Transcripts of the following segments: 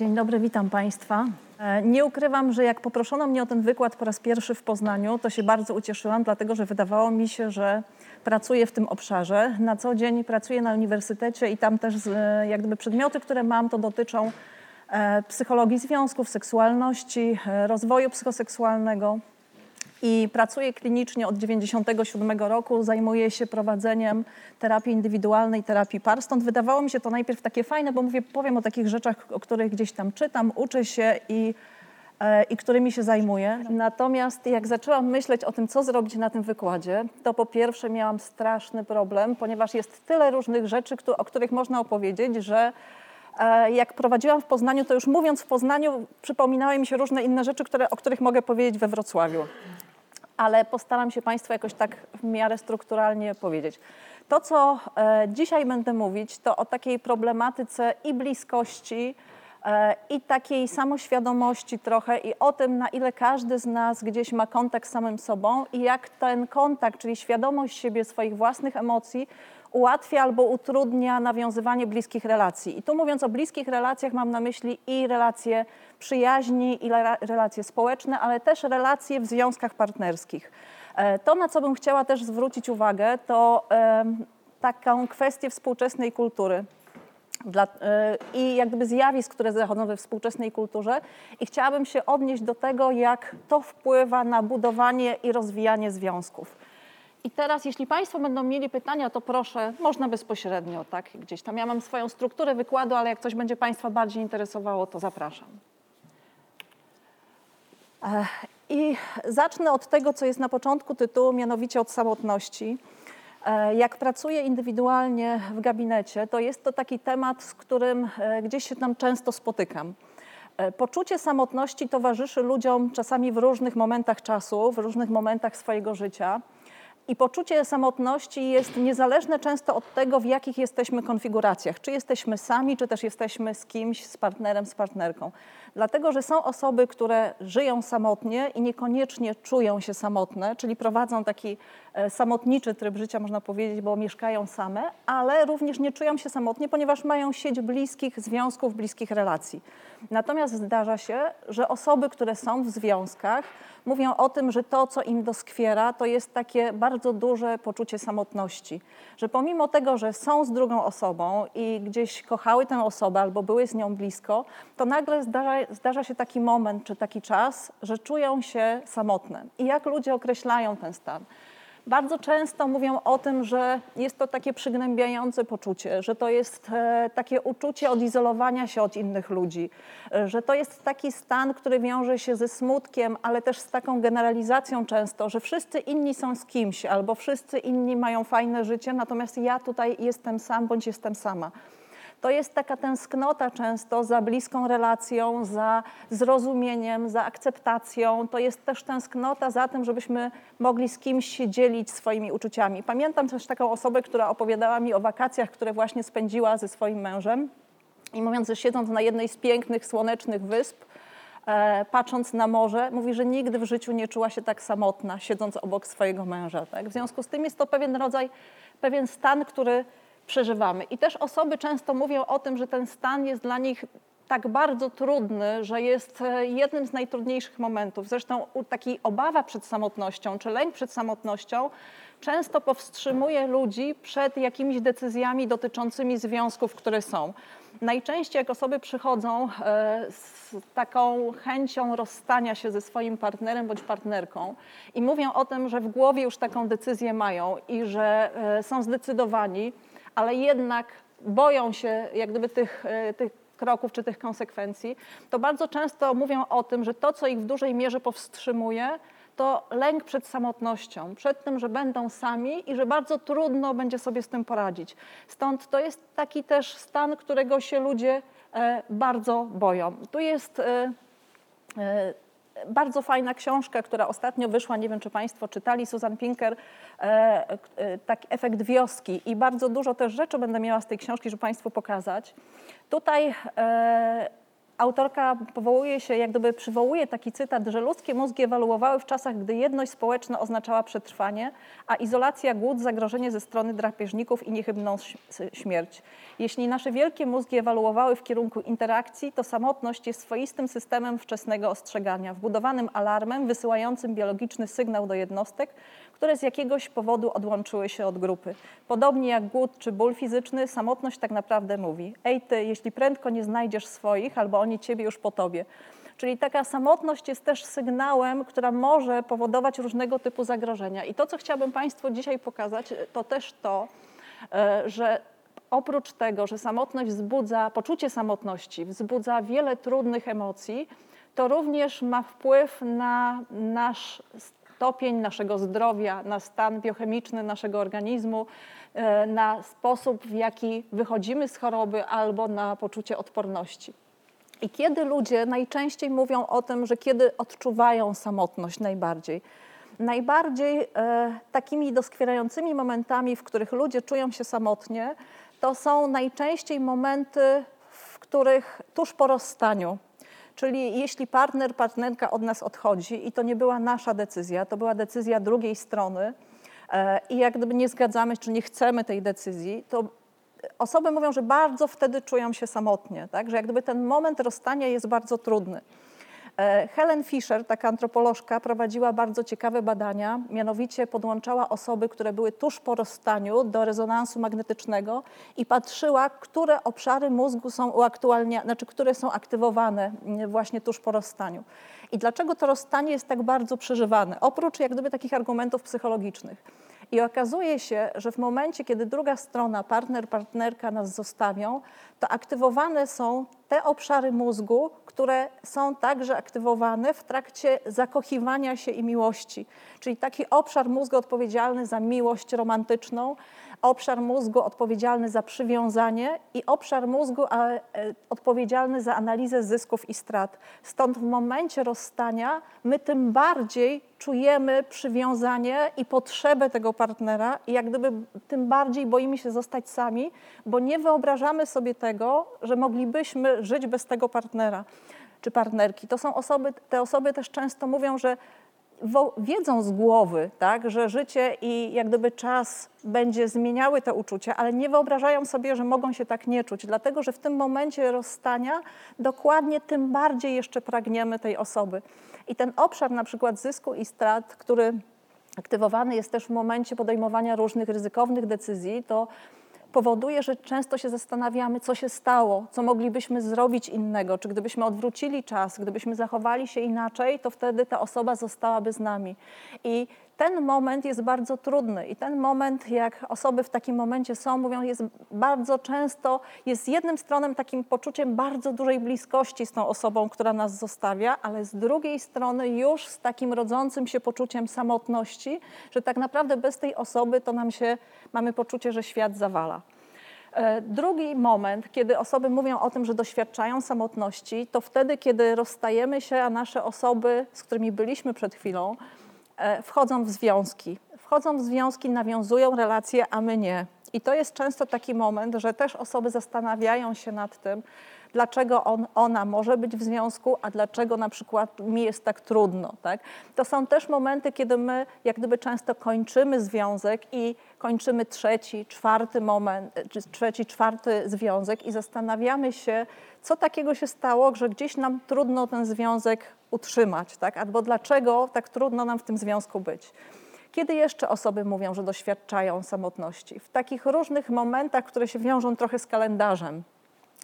Dzień dobry, witam Państwa. E, Nie ukrywam, że jak poproszono mnie o ten wykład po raz pierwszy w Poznaniu, to się bardzo ucieszyłam, dlatego że wydawało mi się, że pracuję w tym obszarze. Na co dzień pracuję na uniwersytecie i tam też e, jak gdyby przedmioty, które mam, to dotyczą e, psychologii związków, seksualności, rozwoju psychoseksualnego. I pracuję klinicznie od 1997 roku. Zajmuję się prowadzeniem terapii indywidualnej, terapii par. Stąd wydawało mi się to najpierw takie fajne, bo mówię, powiem o takich rzeczach, o których gdzieś tam czytam, uczę się i, e, i którymi się zajmuję. Natomiast jak zaczęłam myśleć o tym, co zrobić na tym wykładzie, to po pierwsze miałam straszny problem, ponieważ jest tyle różnych rzeczy, o których można opowiedzieć, że E, Jak prowadziłam w Poznaniu, to już mówiąc w Poznaniu, przypominały mi się różne inne rzeczy, które, o których mogę powiedzieć we Wrocławiu. Ale postaram się Państwu jakoś tak w miarę strukturalnie powiedzieć. To, co e, dzisiaj będę mówić, to o takiej problematyce i bliskości, e, i takiej samoświadomości trochę, i o tym, na ile każdy z nas gdzieś ma kontakt z samym sobą i jak ten kontakt, czyli świadomość siebie, swoich własnych emocji, ułatwia albo utrudnia nawiązywanie bliskich relacji. I tu mówiąc o bliskich relacjach mam na myśli i relacje przyjaźni, i rela- relacje społeczne, ale też relacje w związkach partnerskich. E, To, na co bym chciała też zwrócić uwagę, to taką kwestię współczesnej kultury dla, y, i jak gdyby zjawisk, które zachodzą we współczesnej kulturze i chciałabym się odnieść do tego, jak to wpływa na budowanie i rozwijanie związków. I teraz, jeśli Państwo będą mieli pytania, to proszę, można bezpośrednio, tak, gdzieś tam. Ja mam swoją strukturę wykładu, ale jak coś będzie Państwa bardziej interesowało, to zapraszam. I zacznę od tego, co jest na początku tytułu, mianowicie od samotności. Jak pracuję indywidualnie w gabinecie, to jest to taki temat, z którym gdzieś się tam często spotykam. Poczucie samotności towarzyszy ludziom czasami w różnych momentach czasu, w różnych momentach swojego życia. I poczucie samotności jest niezależne często od tego, w jakich jesteśmy konfiguracjach. Czy jesteśmy sami, czy też jesteśmy z kimś, z partnerem, z partnerką. Dlatego, że są osoby, które żyją samotnie i niekoniecznie czują się samotne, czyli prowadzą taki e, samotniczy tryb życia, można powiedzieć, bo mieszkają same, ale również nie czują się samotnie, ponieważ mają sieć bliskich związków, bliskich relacji. Natomiast zdarza się, że osoby, które są w związkach, mówią o tym, że to, co im doskwiera, to jest takie bardzo duże poczucie samotności. Że pomimo tego, że są z drugą osobą i gdzieś kochały tę osobę albo były z nią blisko, to nagle zdarza, zdarza się taki moment czy taki czas, że czują się samotne. I jak ludzie określają ten stan? Bardzo często mówią o tym, że jest to takie przygnębiające poczucie, że to jest e, takie uczucie odizolowania się od innych ludzi, e, że to jest taki stan, który wiąże się ze smutkiem, ale też z taką generalizacją często, że wszyscy inni są z kimś albo wszyscy inni mają fajne życie, natomiast ja tutaj jestem sam bądź jestem sama. To jest taka tęsknota często za bliską relacją, za zrozumieniem, za akceptacją. To jest też tęsknota za tym, żebyśmy mogli z kimś się dzielić swoimi uczuciami. Pamiętam też taką osobę, która opowiadała mi o wakacjach, które właśnie spędziła ze swoim mężem. I mówiąc, że siedząc na jednej z pięknych, słonecznych wysp, e, patrząc na morze, mówi, że nigdy w życiu nie czuła się tak samotna, siedząc obok swojego męża. Tak? W związku z tym jest to pewien rodzaj, pewien stan, który przeżywamy. I też osoby często mówią o tym, że ten stan jest dla nich tak bardzo trudny, że jest e, jednym z najtrudniejszych momentów. Zresztą taki obawa przed samotnością, czy lęk przed samotnością często powstrzymuje ludzi przed jakimiś decyzjami dotyczącymi związków, które są. Najczęściej jak osoby przychodzą e, z taką chęcią rozstania się ze swoim partnerem bądź partnerką i mówią o tym, że w głowie już taką decyzję mają i że e, są zdecydowani, ale jednak boją się jak gdyby tych, e, tych kroków czy tych konsekwencji, to bardzo często mówią o tym, że to, co ich w dużej mierze powstrzymuje, to lęk przed samotnością, przed tym, że będą sami i że bardzo trudno będzie sobie z tym poradzić. Stąd to jest taki też stan, którego się ludzie e, bardzo boją. Tu jest e, bardzo fajna książka, która ostatnio wyszła, nie wiem czy Państwo czytali, Susan Pinker, e, e, taki efekt wioski i bardzo dużo też rzeczy będę miała z tej książki, żeby Państwu pokazać. Tutaj e, autorka powołuje się, jak gdyby przywołuje taki cytat, że ludzkie mózgi ewaluowały w czasach, gdy jedność społeczna oznaczała przetrwanie, a izolacja, głód, zagrożenie ze strony drapieżników i niechybną śmierć. Jeśli nasze wielkie mózgi ewaluowały w kierunku interakcji, to samotność jest swoistym systemem wczesnego ostrzegania, wbudowanym alarmem wysyłającym biologiczny sygnał do jednostek, które z jakiegoś powodu odłączyły się od grupy. Podobnie jak głód czy ból fizyczny, samotność tak naprawdę mówi: Ej, ty, jeśli prędko nie znajdziesz swoich, albo oni ciebie już po tobie. Czyli taka samotność jest też sygnałem, która może powodować różnego typu zagrożenia. I to, co chciałabym Państwu dzisiaj pokazać, to też to, e, że oprócz tego, że samotność wzbudza, poczucie samotności wzbudza wiele trudnych emocji, to również ma wpływ na nasz stopień naszego zdrowia, na stan biochemiczny naszego organizmu, e, na sposób, w jaki wychodzimy z choroby albo na poczucie odporności. I kiedy ludzie najczęściej mówią o tym, że kiedy odczuwają samotność najbardziej, najbardziej e, takimi doskwierającymi momentami, w których ludzie czują się samotnie, to są najczęściej momenty, w których tuż po rozstaniu, Czyli jeśli partner, partnerka od nas odchodzi i to nie była nasza decyzja, to była decyzja drugiej strony e, i jak gdyby nie zgadzamy czy nie chcemy tej decyzji, to osoby mówią, że bardzo wtedy czują się samotnie, tak? że jak gdyby ten moment rozstania jest bardzo trudny. E, Helen Fisher, taka antropolożka, prowadziła bardzo ciekawe badania, mianowicie podłączała osoby, które były tuż po rozstaniu do rezonansu magnetycznego i patrzyła, które obszary mózgu są uaktualniane, znaczy które są aktywowane mm, właśnie tuż po rozstaniu. I dlaczego to rozstanie jest tak bardzo przeżywane? Oprócz jak gdyby takich argumentów psychologicznych. I okazuje się, że w momencie, kiedy druga strona, partner, partnerka nas zostawią, to aktywowane są te obszary mózgu, które są także aktywowane w trakcie zakochiwania się i miłości. Czyli taki obszar mózgu odpowiedzialny za miłość romantyczną, obszar mózgu odpowiedzialny za przywiązanie i obszar mózgu e, odpowiedzialny za analizę zysków i strat. Stąd w momencie rozstania my tym bardziej czujemy przywiązanie i potrzebę tego partnera i jak gdyby tym bardziej boimy się zostać sami, bo nie wyobrażamy sobie tego, że moglibyśmy żyć bez tego partnera czy partnerki. To są osoby, te osoby też często mówią, że wiedzą z głowy, tak, że życie i jak gdyby czas będzie zmieniały te uczucia, ale nie wyobrażają sobie, że mogą się tak nie czuć, dlatego że w tym momencie rozstania dokładnie tym bardziej jeszcze pragniemy tej osoby. I ten obszar na przykład zysku i strat, który aktywowany jest też w momencie podejmowania różnych ryzykownych decyzji, to powoduje, że często się zastanawiamy, co się stało, co moglibyśmy zrobić innego, czy gdybyśmy odwrócili czas, gdybyśmy zachowali się inaczej, to wtedy ta osoba zostałaby z nami. I ten moment jest bardzo trudny i ten moment, jak osoby w takim momencie są, mówią, jest bardzo często, jest jednym stronem takim poczuciem bardzo dużej bliskości z tą osobą, która nas zostawia, ale z drugiej strony już z takim rodzącym się poczuciem samotności, że tak naprawdę bez tej osoby to nam się, mamy poczucie, że świat zawala. E, drugi moment, kiedy osoby mówią o tym, że doświadczają samotności, to wtedy, kiedy rozstajemy się, a nasze osoby, z którymi byliśmy przed chwilą, wchodzą w związki. Wchodzą w związki, nawiązują relacje, a my nie. I to jest często taki moment, że też osoby zastanawiają się nad tym, dlaczego on, ona może być w związku, a dlaczego na przykład mi jest tak trudno. Tak? To są też momenty, kiedy my jak gdyby często kończymy związek i kończymy trzeci, czwarty moment, czy trzeci, czwarty związek i zastanawiamy się, co takiego się stało, że gdzieś nam trudno ten związek utrzymać, tak? albo dlaczego tak trudno nam w tym związku być. Kiedy jeszcze osoby mówią, że doświadczają samotności? W takich różnych momentach, które się wiążą trochę z kalendarzem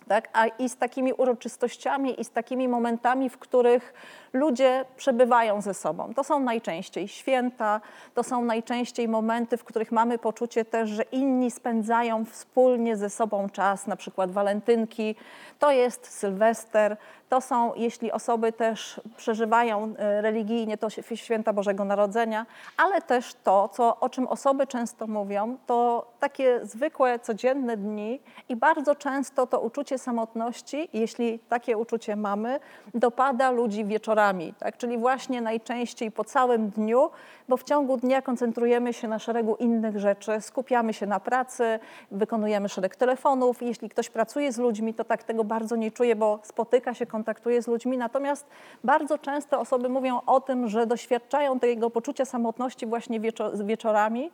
tak? a i z takimi uroczystościami, i z takimi momentami, w których ludzie przebywają ze sobą. To są najczęściej święta, to są najczęściej momenty, w których mamy poczucie też, że inni spędzają wspólnie ze sobą czas, na przykład walentynki, to jest Sylwester, to są, jeśli osoby też przeżywają e, religijnie, to święta Bożego Narodzenia, ale też to, co, o czym osoby często mówią, to takie zwykłe, codzienne dni i bardzo często to uczucie samotności, jeśli takie uczucie mamy, dopada ludzi wieczorami, tak? czyli właśnie najczęściej po całym dniu, bo w ciągu dnia koncentrujemy się na szeregu innych rzeczy, skupiamy się na pracy, wykonujemy szereg telefonów. Jeśli ktoś pracuje z ludźmi, to tak tego bardzo nie czuje, bo spotyka się, kontaktuje z ludźmi. Natomiast bardzo często osoby mówią o tym, że doświadczają tego poczucia samotności właśnie wieczorami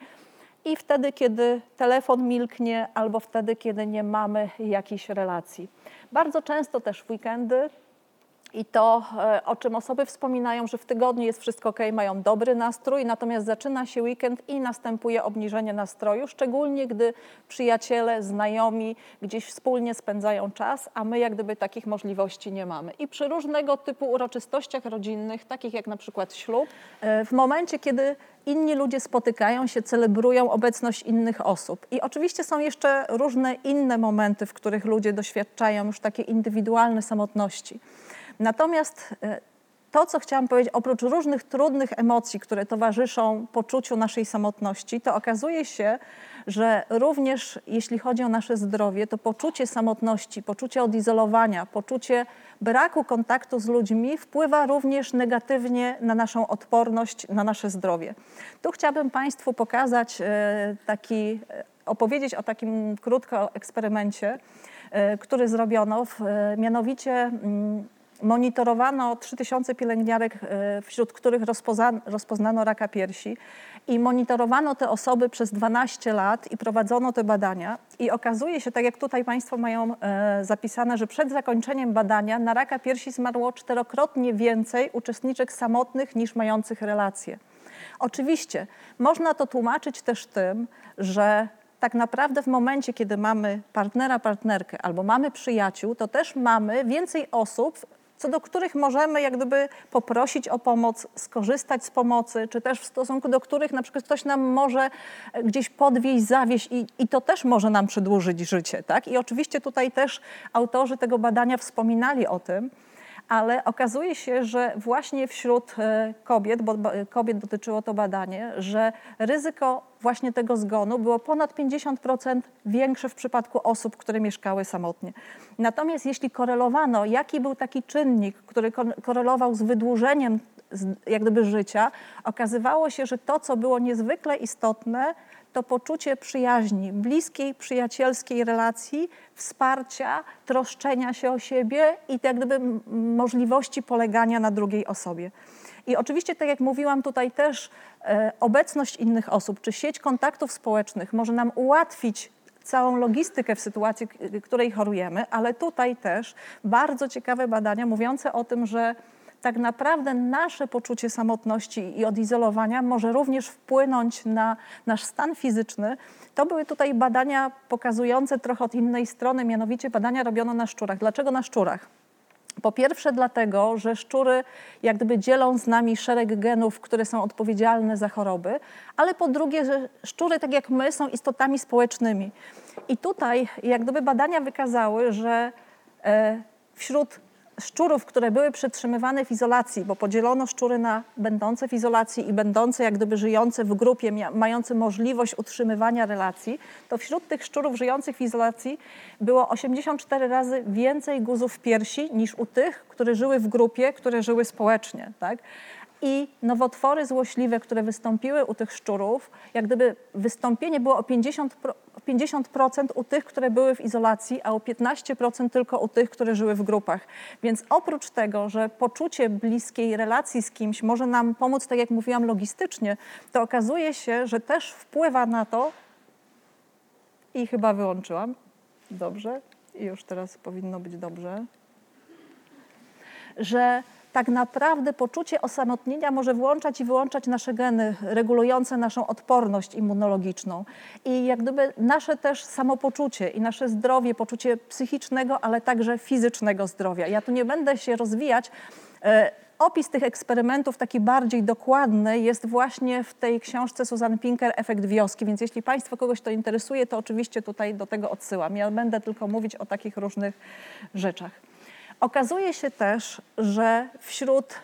i wtedy, kiedy telefon milknie, albo wtedy, kiedy nie mamy jakiejś relacji. Bardzo często też w weekendy i to, e, o czym osoby wspominają, że w tygodniu jest wszystko ok, mają dobry nastrój, natomiast zaczyna się weekend i następuje obniżenie nastroju, szczególnie gdy przyjaciele, znajomi gdzieś wspólnie spędzają czas, a my jak gdyby takich możliwości nie mamy. I przy różnego typu uroczystościach rodzinnych, takich jak na przykład ślub, e, w momencie, kiedy inni ludzie spotykają się, celebrują obecność innych osób. I oczywiście są jeszcze różne inne momenty, w których ludzie doświadczają już takiej indywidualnej samotności. Natomiast e, to, co chciałam powiedzieć, oprócz różnych trudnych emocji, które towarzyszą poczuciu naszej samotności, to okazuje się, że również jeśli chodzi o nasze zdrowie, to poczucie samotności, poczucie odizolowania, poczucie braku kontaktu z ludźmi wpływa również negatywnie na naszą odporność, na nasze zdrowie. Tu chciałabym Państwu pokazać e, taki, e, opowiedzieć o takim krótko eksperymencie, który zrobiono, mianowicie mm, Monitorowano 3000 pielęgniarek, e, wśród których rozpoznano raka piersi i monitorowano te osoby przez 12 lat i prowadzono te badania. I okazuje się, tak jak tutaj Państwo mają e, zapisane, że przed zakończeniem badania na raka piersi zmarło czterokrotnie więcej uczestniczek samotnych niż mających relacje. Oczywiście można to tłumaczyć też tym, że tak naprawdę w momencie, kiedy mamy partnera, partnerkę albo mamy przyjaciół, to też mamy więcej osób, co do których możemy jak gdyby poprosić o pomoc, skorzystać z pomocy, czy też w stosunku do których na przykład ktoś nam może gdzieś podwieźć, zawieść i, i to też może nam przedłużyć życie. Tak? I oczywiście tutaj też autorzy tego badania wspominali o tym, ale okazuje się, że właśnie wśród e, kobiet, bo kobiet dotyczyło to badanie, że ryzyko właśnie tego zgonu było ponad 50% większe w przypadku osób, które mieszkały samotnie. Natomiast jeśli korelowano, jaki był taki czynnik, który korelował z wydłużeniem jak gdyby życia, okazywało się, że to, co było niezwykle istotne, to poczucie przyjaźni, bliskiej, przyjacielskiej relacji, wsparcia, troszczenia się o siebie i jak gdyby możliwości polegania na drugiej osobie. I oczywiście, tak jak mówiłam, tutaj też e, obecność innych osób, czy sieć kontaktów społecznych może nam ułatwić całą logistykę w sytuacji, której chorujemy, ale tutaj też bardzo ciekawe badania mówiące o tym, że tak naprawdę nasze poczucie samotności i odizolowania może również wpłynąć na nasz stan fizyczny. To były tutaj badania pokazujące trochę od innej strony, mianowicie badania robiono na szczurach. Dlaczego na szczurach? Po pierwsze dlatego, że szczury jak gdyby dzielą z nami szereg genów, które są odpowiedzialne za choroby, ale po drugie, że szczury tak jak my są istotami społecznymi. I tutaj jak gdyby badania wykazały, że e, wśród szczurów, które były przetrzymywane w izolacji, bo podzielono szczury na będące w izolacji i będące jak gdyby żyjące w grupie, mające możliwość utrzymywania relacji, to wśród tych szczurów żyjących w izolacji było 84 razy więcej guzów piersi niż u tych, które żyły w grupie, które żyły społecznie. Tak? i nowotwory złośliwe, które wystąpiły u tych szczurów, jak gdyby wystąpienie było o 50%, 50% u tych, które były w izolacji, a o 15% tylko u tych, które żyły w grupach. Więc oprócz tego, że poczucie bliskiej relacji z kimś może nam pomóc, tak jak mówiłam, logistycznie, to okazuje się, że też wpływa na to, i chyba wyłączyłam, dobrze, i już teraz powinno być dobrze, że tak naprawdę poczucie osamotnienia może włączać i wyłączać nasze geny regulujące naszą odporność immunologiczną. I jak gdyby nasze też samopoczucie i nasze zdrowie, poczucie psychicznego, ale także fizycznego zdrowia. Ja tu nie będę się rozwijać. E, opis tych eksperymentów, taki bardziej dokładny, jest właśnie w tej książce Susan Pinker, Efekt wioski. Więc jeśli Państwo kogoś to interesuje, to oczywiście tutaj do tego odsyłam. Ja będę tylko mówić o takich różnych rzeczach. Okazuje się też, że wśród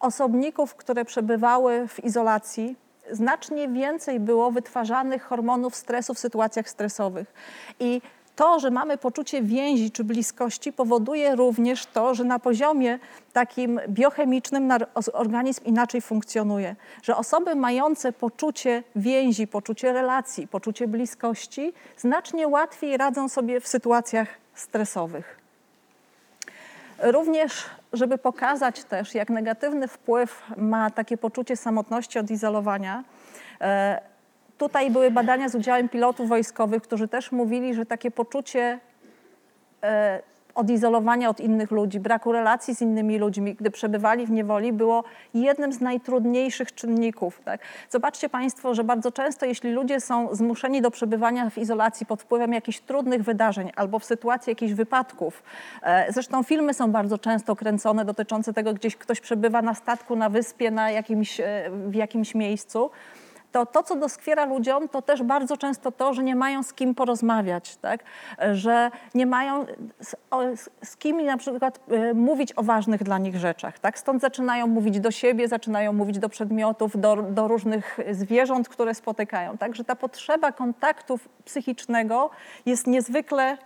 osobników, które przebywały w izolacji, znacznie więcej było wytwarzanych hormonów stresu w sytuacjach stresowych. I to, że mamy poczucie więzi czy bliskości, powoduje również to, że na poziomie takim biochemicznym organizm inaczej funkcjonuje. Że osoby mające poczucie więzi, poczucie relacji, poczucie bliskości, znacznie łatwiej radzą sobie w sytuacjach stresowych. Również, żeby pokazać też, jak negatywny wpływ ma takie poczucie samotności, odizolowania, e, Tutaj były badania z udziałem pilotów wojskowych, którzy też mówili, że takie poczucie e, odizolowania od innych ludzi, braku relacji z innymi ludźmi, gdy przebywali w niewoli, było jednym z najtrudniejszych czynników. Tak? Zobaczcie Państwo, że bardzo często, jeśli ludzie są zmuszeni do przebywania w izolacji pod wpływem jakichś trudnych wydarzeń albo w sytuacji jakichś wypadków, e, zresztą filmy są bardzo często kręcone dotyczące tego, gdzieś ktoś przebywa na statku, na wyspie, na jakimś, e, w jakimś miejscu, to to, co doskwiera ludziom, to też bardzo często to, że nie mają z kim porozmawiać, tak? że nie mają z, z kim na przykład y, mówić o ważnych dla nich rzeczach. Tak? Stąd zaczynają mówić do siebie, zaczynają mówić do przedmiotów, do, do różnych zwierząt, które spotykają. Także ta potrzeba kontaktu psychicznego jest niezwykle y,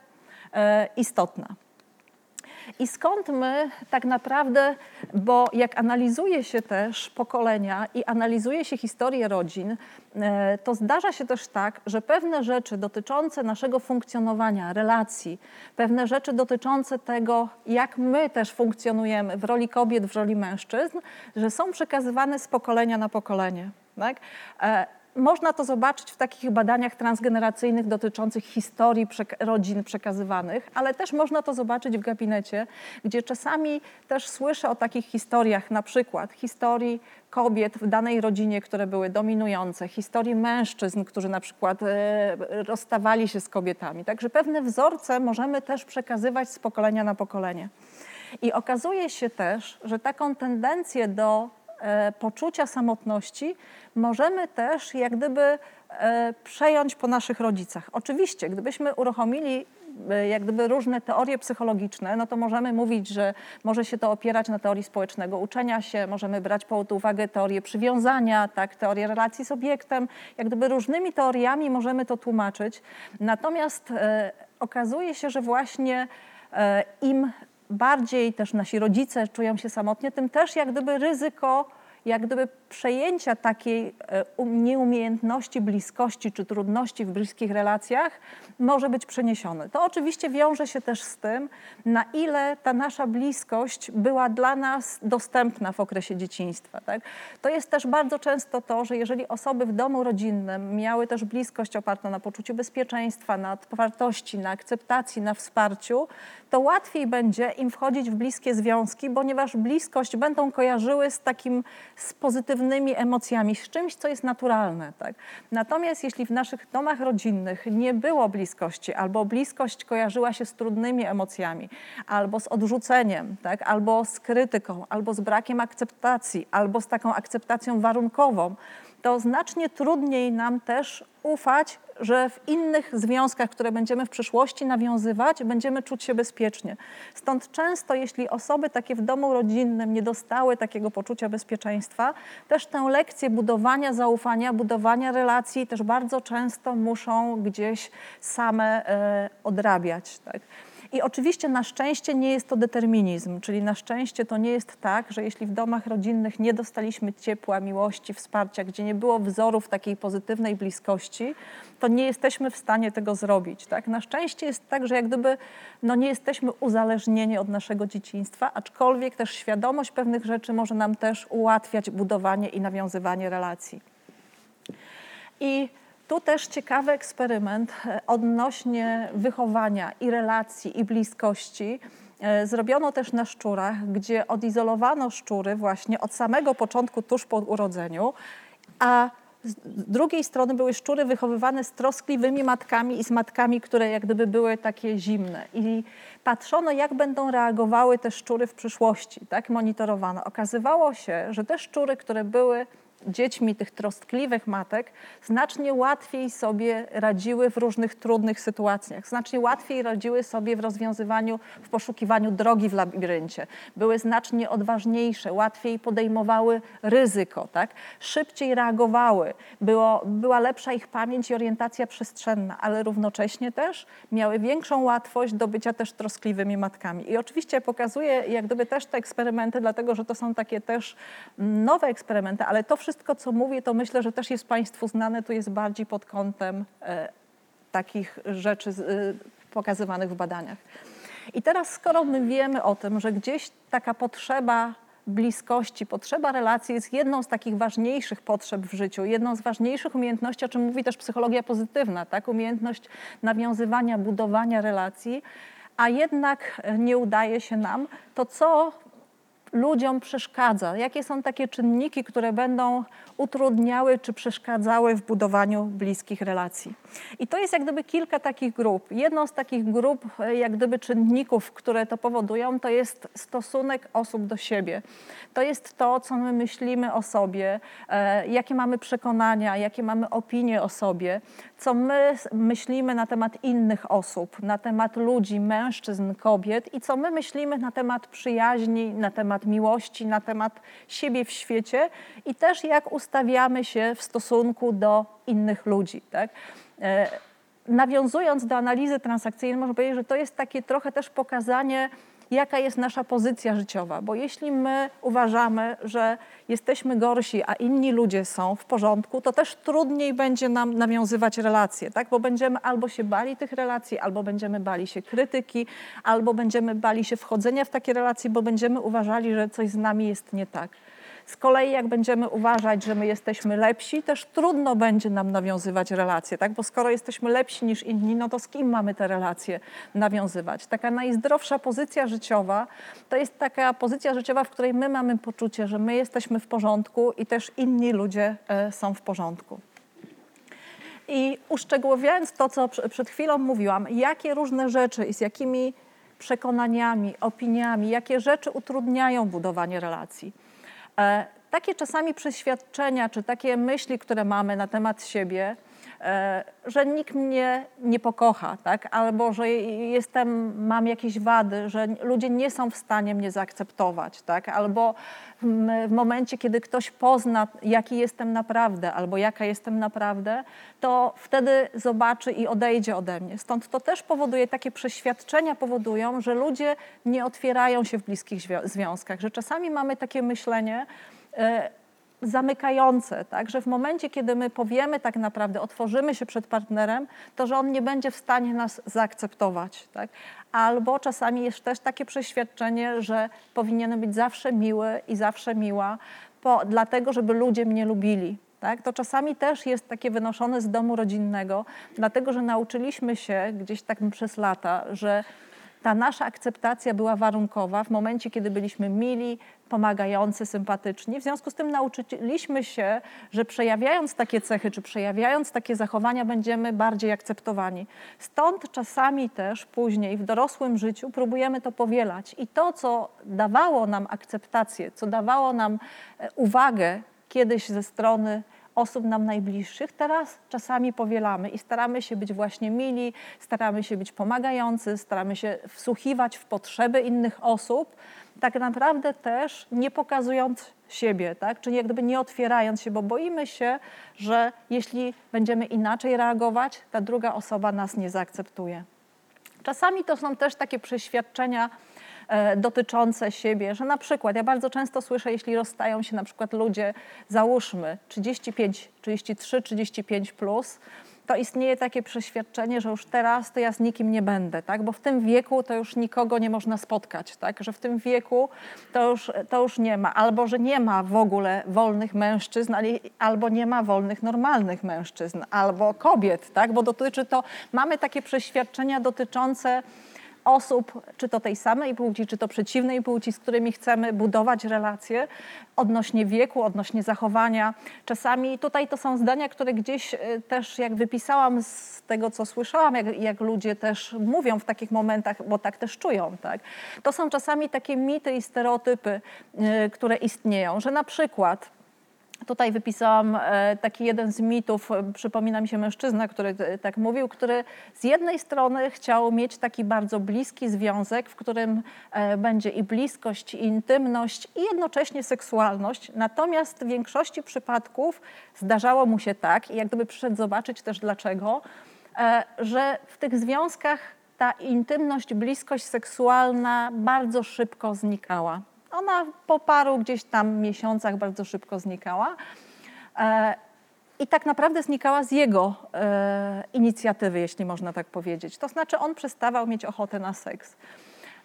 istotna. I skąd my tak naprawdę, bo jak analizuje się też pokolenia i analizuje się historię rodzin, e, to zdarza się też tak, że pewne rzeczy dotyczące naszego funkcjonowania, relacji, pewne rzeczy dotyczące tego, jak my też funkcjonujemy w roli kobiet, w roli mężczyzn, że są przekazywane z pokolenia na pokolenie. Tak? Można to zobaczyć w takich badaniach transgeneracyjnych dotyczących historii rodzin przekazywanych, ale też można to zobaczyć w gabinecie, gdzie czasami też słyszę o takich historiach, na przykład historii kobiet w danej rodzinie, które były dominujące, historii mężczyzn, którzy na przykład e, rozstawali się z kobietami. Także pewne wzorce możemy też przekazywać z pokolenia na pokolenie. I okazuje się też, że taką tendencję do poczucia samotności możemy też jak gdyby e, przejąć po naszych rodzicach. Oczywiście, gdybyśmy uruchomili e, jak gdyby różne teorie psychologiczne, no to możemy mówić, że może się to opierać na teorii społecznego uczenia się, możemy brać pod uwagę teorię przywiązania, tak, teorię relacji z obiektem, jak gdyby różnymi teoriami możemy to tłumaczyć. Natomiast e, okazuje się, że właśnie e, im bardziej też nasi rodzice czują się samotnie, tym też jak gdyby ryzyko jak gdyby przejęcia takiej e, nieumiejętności bliskości czy trudności w bliskich relacjach może być przeniesione. To oczywiście wiąże się też z tym, na ile ta nasza bliskość była dla nas dostępna w okresie dzieciństwa. Tak? To jest też bardzo często to, że jeżeli osoby w domu rodzinnym miały też bliskość opartą na poczuciu bezpieczeństwa, na otwartości, na akceptacji, na wsparciu, to łatwiej będzie im wchodzić w bliskie związki, ponieważ bliskość będą kojarzyły z takim z pozytywnymi emocjami, z czymś, co jest naturalne. Tak? Natomiast jeśli w naszych domach rodzinnych nie było bliskości, albo bliskość kojarzyła się z trudnymi emocjami, albo z odrzuceniem, tak? albo z krytyką, albo z brakiem akceptacji, albo z taką akceptacją warunkową, to znacznie trudniej nam też ufać, że w innych związkach, które będziemy w przyszłości nawiązywać, będziemy czuć się bezpiecznie. Stąd często, jeśli osoby takie w domu rodzinnym nie dostały takiego poczucia bezpieczeństwa, też tę lekcję budowania zaufania, budowania relacji też bardzo często muszą gdzieś same e, odrabiać. Tak? I oczywiście na szczęście nie jest to determinizm, czyli na szczęście to nie jest tak, że jeśli w domach rodzinnych nie dostaliśmy ciepła, miłości, wsparcia, gdzie nie było wzorów takiej pozytywnej bliskości, to nie jesteśmy w stanie tego zrobić. Tak? Na szczęście jest tak, że jak gdyby no nie jesteśmy uzależnieni od naszego dzieciństwa, aczkolwiek też świadomość pewnych rzeczy może nam też ułatwiać budowanie i nawiązywanie relacji. I tu też ciekawy eksperyment e, odnośnie wychowania i relacji i bliskości. E, zrobiono też na szczurach, gdzie odizolowano szczury właśnie od samego początku, tuż po urodzeniu, a z drugiej strony były szczury wychowywane z troskliwymi matkami i z matkami, które jak gdyby były takie zimne. I patrzono, jak będą reagowały te szczury w przyszłości, tak monitorowano. Okazywało się, że te szczury, które były dziećmi tych troskliwych matek znacznie łatwiej sobie radziły w różnych trudnych sytuacjach, znacznie łatwiej radziły sobie w rozwiązywaniu, w poszukiwaniu drogi w labiryncie, były znacznie odważniejsze, łatwiej podejmowały ryzyko, tak? szybciej reagowały, było, była lepsza ich pamięć i orientacja przestrzenna, ale równocześnie też miały większą łatwość do bycia też troskliwymi matkami. I oczywiście pokazuję jak gdyby też te eksperymenty, dlatego że to są takie też nowe eksperymenty, ale to wszystko, co mówię, to myślę, że też jest Państwu znane, to jest bardziej pod kątem e, takich rzeczy e, pokazywanych w badaniach. I teraz, skoro my wiemy o tym, że gdzieś taka potrzeba bliskości, potrzeba relacji jest jedną z takich ważniejszych potrzeb w życiu, jedną z ważniejszych umiejętności, o czym mówi też psychologia pozytywna, tak? umiejętność nawiązywania, budowania relacji, a jednak nie udaje się nam, to co ludziom przeszkadza? Jakie są takie czynniki, które będą utrudniały czy przeszkadzały w budowaniu bliskich relacji? I to jest jak gdyby kilka takich grup. Jedną z takich grup, e, jak gdyby czynników, które to powodują, to jest stosunek osób do siebie. To jest to, co my myślimy o sobie, e, jakie mamy przekonania, jakie mamy opinie o sobie, co my myślimy na temat innych osób, na temat ludzi, mężczyzn, kobiet i co my myślimy na temat przyjaźni, na temat miłości, na temat siebie w świecie i też jak ustawiamy się w stosunku do innych ludzi. Tak? E, nawiązując do analizy transakcyjnej, można powiedzieć, że to jest takie trochę też pokazanie, jaka jest nasza pozycja życiowa. Bo jeśli my uważamy, że jesteśmy gorsi, a inni ludzie są w porządku, to też trudniej będzie nam nawiązywać relacje, tak? bo będziemy albo się bali tych relacji, albo będziemy bali się krytyki, albo będziemy bali się wchodzenia w takie relacje, bo będziemy uważali, że coś z nami jest nie tak. Z kolei jak będziemy uważać, że my jesteśmy lepsi, też trudno będzie nam nawiązywać relacje, tak? bo skoro jesteśmy lepsi niż inni, no to z kim mamy te relacje nawiązywać? Taka najzdrowsza pozycja życiowa to jest taka pozycja życiowa, w której my mamy poczucie, że my jesteśmy w porządku i też inni ludzie e, są w porządku. I uszczegółowiając to, co przed chwilą mówiłam, jakie różne rzeczy i z jakimi przekonaniami, opiniami, jakie rzeczy utrudniają budowanie relacji. E, takie czasami przeświadczenia, czy takie myśli, które mamy na temat siebie, że nikt mnie nie pokocha, tak? albo że jestem, mam jakieś wady, że ludzie nie są w stanie mnie zaakceptować, tak? albo w momencie, kiedy ktoś pozna, jaki jestem naprawdę, albo jaka jestem naprawdę, to wtedy zobaczy i odejdzie ode mnie. Stąd to też powoduje, takie przeświadczenia powodują, że ludzie nie otwierają się w bliskich związkach, że czasami mamy takie myślenie, e, zamykające, tak? że w momencie, kiedy my powiemy tak naprawdę, otworzymy się przed partnerem, to że on nie będzie w stanie nas zaakceptować. Tak? Albo czasami jest też takie przeświadczenie, że powinienem być zawsze miły i zawsze miła, po, dlatego żeby ludzie mnie lubili. Tak? To czasami też jest takie wynoszone z domu rodzinnego, dlatego że nauczyliśmy się gdzieś tak przez lata, że ta nasza akceptacja była warunkowa w momencie, kiedy byliśmy mili, pomagający, sympatyczni. W związku z tym nauczyliśmy się, że przejawiając takie cechy, czy przejawiając takie zachowania, będziemy bardziej akceptowani. Stąd czasami też później w dorosłym życiu próbujemy to powielać. I to, co dawało nam akceptację, co dawało nam e, uwagę kiedyś ze strony osób nam najbliższych, teraz czasami powielamy i staramy się być właśnie mili, staramy się być pomagający, staramy się wsłuchiwać w potrzeby innych osób, tak naprawdę też nie pokazując siebie, tak? czyli jak gdyby nie otwierając się, bo boimy się, że jeśli będziemy inaczej reagować, ta druga osoba nas nie zaakceptuje. Czasami to są też takie przeświadczenia, dotyczące siebie, że na przykład ja bardzo często słyszę, jeśli rozstają się na przykład ludzie, załóżmy 35, 33, 35 plus, to istnieje takie przeświadczenie, że już teraz to ja z nikim nie będę, tak? bo w tym wieku to już nikogo nie można spotkać, tak? że w tym wieku to już, to już nie ma, albo że nie ma w ogóle wolnych mężczyzn, albo nie ma wolnych, normalnych mężczyzn, albo kobiet, tak? bo dotyczy to, mamy takie przeświadczenia dotyczące osób, czy to tej samej płci, czy to przeciwnej płci, z którymi chcemy budować relacje odnośnie wieku, odnośnie zachowania. Czasami tutaj to są zdania, które gdzieś e, też jak wypisałam z tego, co słyszałam, jak, jak ludzie też mówią w takich momentach, bo tak też czują. Tak? To są czasami takie mity i stereotypy, e, które istnieją, że na przykład Tutaj wypisałam e, taki jeden z mitów, e, przypomina mi się mężczyzna, który tak mówił, który z jednej strony chciał mieć taki bardzo bliski związek, w którym e, będzie i bliskość, i intymność, i jednocześnie seksualność. Natomiast w większości przypadków zdarzało mu się tak, i jak gdyby przyszedł zobaczyć też dlaczego, że w tych związkach ta intymność, bliskość seksualna bardzo szybko znikała. Ona po paru gdzieś tam miesiącach bardzo szybko znikała. E, I tak naprawdę znikała z jego e, inicjatywy, jeśli można tak powiedzieć. To znaczy, on przestawał mieć ochotę na seks.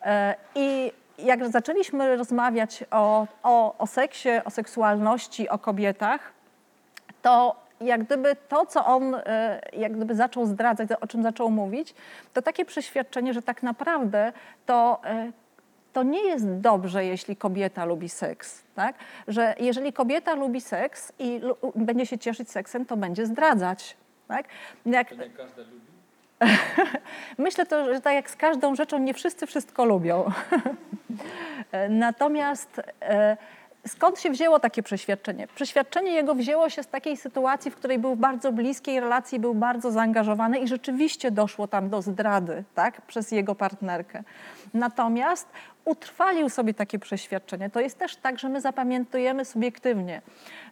E, I jak zaczęliśmy rozmawiać o, o, o seksie, o seksualności, o kobietach, to jak gdyby to, co on jak gdyby zaczął zdradzać, o czym zaczął mówić, to takie przeświadczenie, że tak naprawdę to to nie jest dobrze, jeśli kobieta lubi seks. Tak? Że jeżeli kobieta lubi seks i będzie się cieszyć seksem, to będzie zdradzać. Tak? Jak... Nie każda lubi? Myślę, to, że tak jak z każdą rzeczą, nie wszyscy wszystko lubią. Natomiast e, skąd się wzięło takie przeświadczenie? Przeświadczenie jego wzięło się z takiej sytuacji, w której był w bardzo bliskiej relacji, był bardzo zaangażowany i rzeczywiście doszło tam do zdrady tak, przez jego partnerkę. Natomiast utrwalił sobie takie przeświadczenie. To jest też tak, że my zapamiętujemy subiektywnie.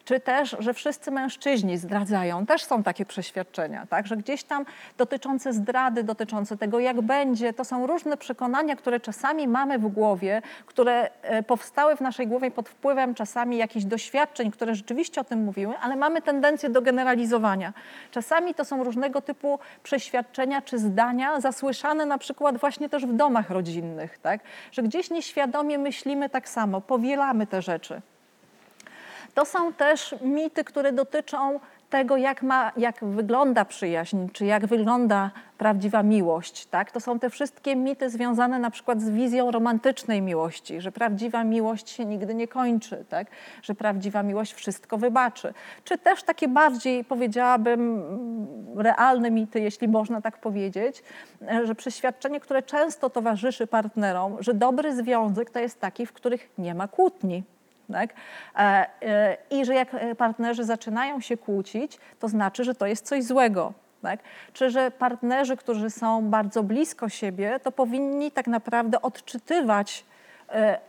Czy też, że wszyscy mężczyźni zdradzają. Też są takie przeświadczenia, tak? że gdzieś tam dotyczące zdrady, dotyczące tego, jak będzie. To są różne przekonania, które czasami mamy w głowie, które e, powstały w naszej głowie pod wpływem czasami jakichś doświadczeń, które rzeczywiście o tym mówiły, ale mamy tendencję do generalizowania. Czasami to są różnego typu przeświadczenia czy zdania zasłyszane na przykład właśnie też w domach rodzinnych, tak? że gdzieś nieświadomie myślimy tak samo, powielamy te rzeczy. To są też mity, które dotyczą tego, jak, ma, jak wygląda przyjaźń, czy jak wygląda prawdziwa miłość. Tak? To są te wszystkie mity związane na przykład z wizją romantycznej miłości, że prawdziwa miłość się nigdy nie kończy, tak? że prawdziwa miłość wszystko wybaczy. Czy też takie bardziej, powiedziałabym, realne mity, jeśli można tak powiedzieć, że przeświadczenie, które często towarzyszy partnerom, że dobry związek to jest taki, w których nie ma kłótni. Tak? E, e, I że jak partnerzy zaczynają się kłócić, to znaczy, że to jest coś złego. Tak? Czy że partnerzy, którzy są bardzo blisko siebie, to powinni tak naprawdę odczytywać e,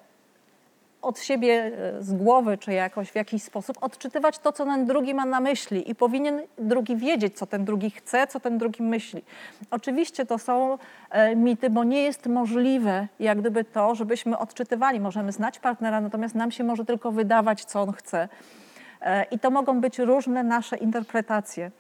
od siebie e, z głowy, czy jakoś w jakiś sposób odczytywać to, co ten drugi ma na myśli i powinien drugi wiedzieć, co ten drugi chce, co ten drugi myśli. Oczywiście to są e, mity, bo nie jest możliwe jak gdyby to, żebyśmy odczytywali. Możemy znać partnera, natomiast nam się może tylko wydawać, co on chce. E, I to mogą być różne nasze interpretacje.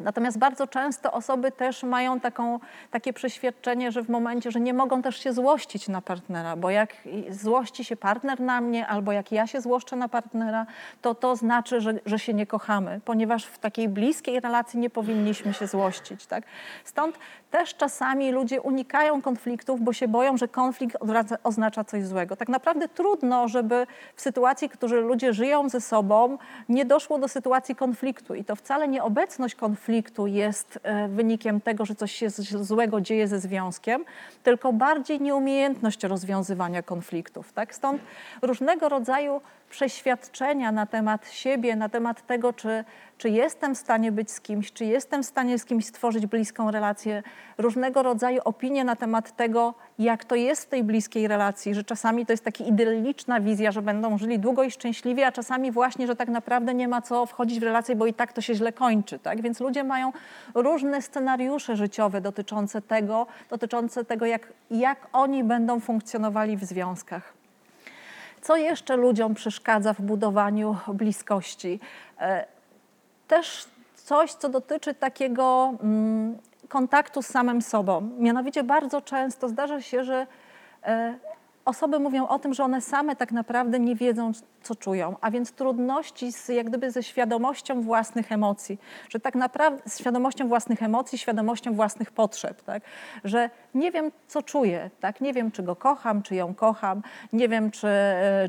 Natomiast bardzo często osoby też mają taką, takie przeświadczenie, że w momencie, że nie mogą też się złościć na partnera, bo jak złości się partner na mnie, albo jak ja się złoszczę na partnera, to to znaczy, że, że się nie kochamy, ponieważ w takiej bliskiej relacji nie powinniśmy się złościć. Tak? Stąd też czasami ludzie unikają konfliktów, bo się boją, że konflikt oznacza coś złego. Tak naprawdę trudno, żeby w sytuacji, którzy ludzie żyją ze sobą, nie doszło do sytuacji konfliktu. I to wcale nie obecność konfliktu jest e, wynikiem tego, że coś się złego dzieje ze związkiem, tylko bardziej nieumiejętność rozwiązywania konfliktów. Tak? Stąd różnego rodzaju przeświadczenia na temat siebie, na temat tego, czy, czy jestem w stanie być z kimś, czy jestem w stanie z kimś stworzyć bliską relację, różnego rodzaju opinie na temat tego, jak to jest w tej bliskiej relacji, że czasami to jest taka idylliczna wizja, że będą żyli długo i szczęśliwie, a czasami właśnie, że tak naprawdę nie ma co wchodzić w relację, bo i tak to się źle kończy. Tak? Więc ludzie mają różne scenariusze życiowe dotyczące tego, dotyczące tego jak, jak oni będą funkcjonowali w związkach. Co jeszcze ludziom przeszkadza w budowaniu bliskości? E, też coś, co dotyczy takiego mm, kontaktu z samym sobą. Mianowicie bardzo często zdarza się, że e, osoby mówią o tym, że one same tak naprawdę nie wiedzą, co czują, a więc trudności z, jak gdyby ze świadomością własnych emocji, że tak naprawdę z świadomością własnych emocji, świadomością własnych potrzeb, tak? że nie wiem, co czuję, tak? nie wiem, czy go kocham, czy ją kocham, nie wiem, czy,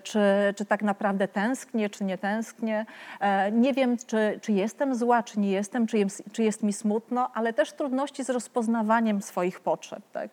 czy, czy tak naprawdę tęsknię, czy nie tęsknię, e, nie wiem, czy, czy jestem zła, czy nie jestem, czy jest, czy jest mi smutno, ale też trudności z rozpoznawaniem swoich potrzeb. Tak?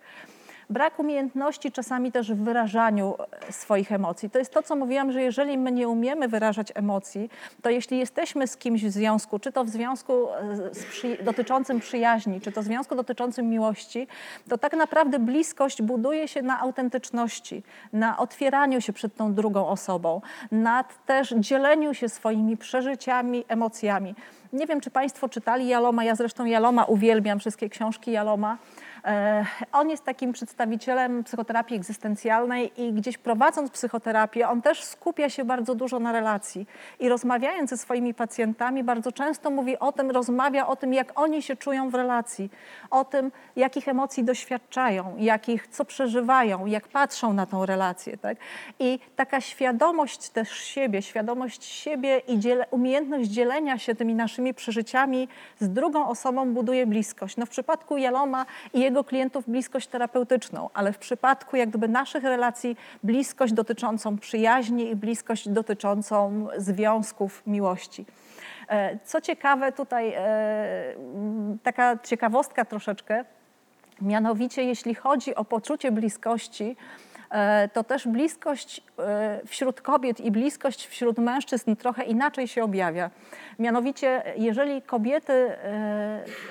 Brak umiejętności czasami też w wyrażaniu e, swoich emocji. To jest to, co mówiłam, że jeżeli my nie umiemy wyrażać emocji, to jeśli jesteśmy z kimś w związku, czy to w związku e, przy, dotyczącym przyjaźni, czy to w związku dotyczącym miłości, to tak naprawdę bliskość buduje się na autentyczności, na otwieraniu się przed tą drugą osobą, na też dzieleniu się swoimi przeżyciami, emocjami. Nie wiem, czy Państwo czytali Jaloma, ja zresztą Jaloma uwielbiam, wszystkie książki Jaloma. E, on jest takim przedstawicielem psychoterapii egzystencjalnej i gdzieś prowadząc psychoterapię, on też skupia się bardzo dużo na relacji. I rozmawiając ze swoimi pacjentami, bardzo często mówi o tym, rozmawia o tym, jak oni się czują w relacji, o tym, jakich emocji doświadczają, jakich, co przeżywają, jak patrzą na tą relację. Tak? I taka świadomość też siebie, świadomość siebie i dziele, umiejętność dzielenia się tymi naszymi przeżyciami z drugą osobą buduje bliskość. No w przypadku Jaloma i jego klientów bliskość terapeutyczną, ale w przypadku jak gdyby naszych relacji bliskość dotyczącą przyjaźni i bliskość dotyczącą związków miłości. E, co ciekawe, tutaj e, taka ciekawostka troszeczkę, mianowicie jeśli chodzi o poczucie bliskości, e, to też bliskość wśród kobiet i bliskość wśród mężczyzn trochę inaczej się objawia. Mianowicie, jeżeli kobiety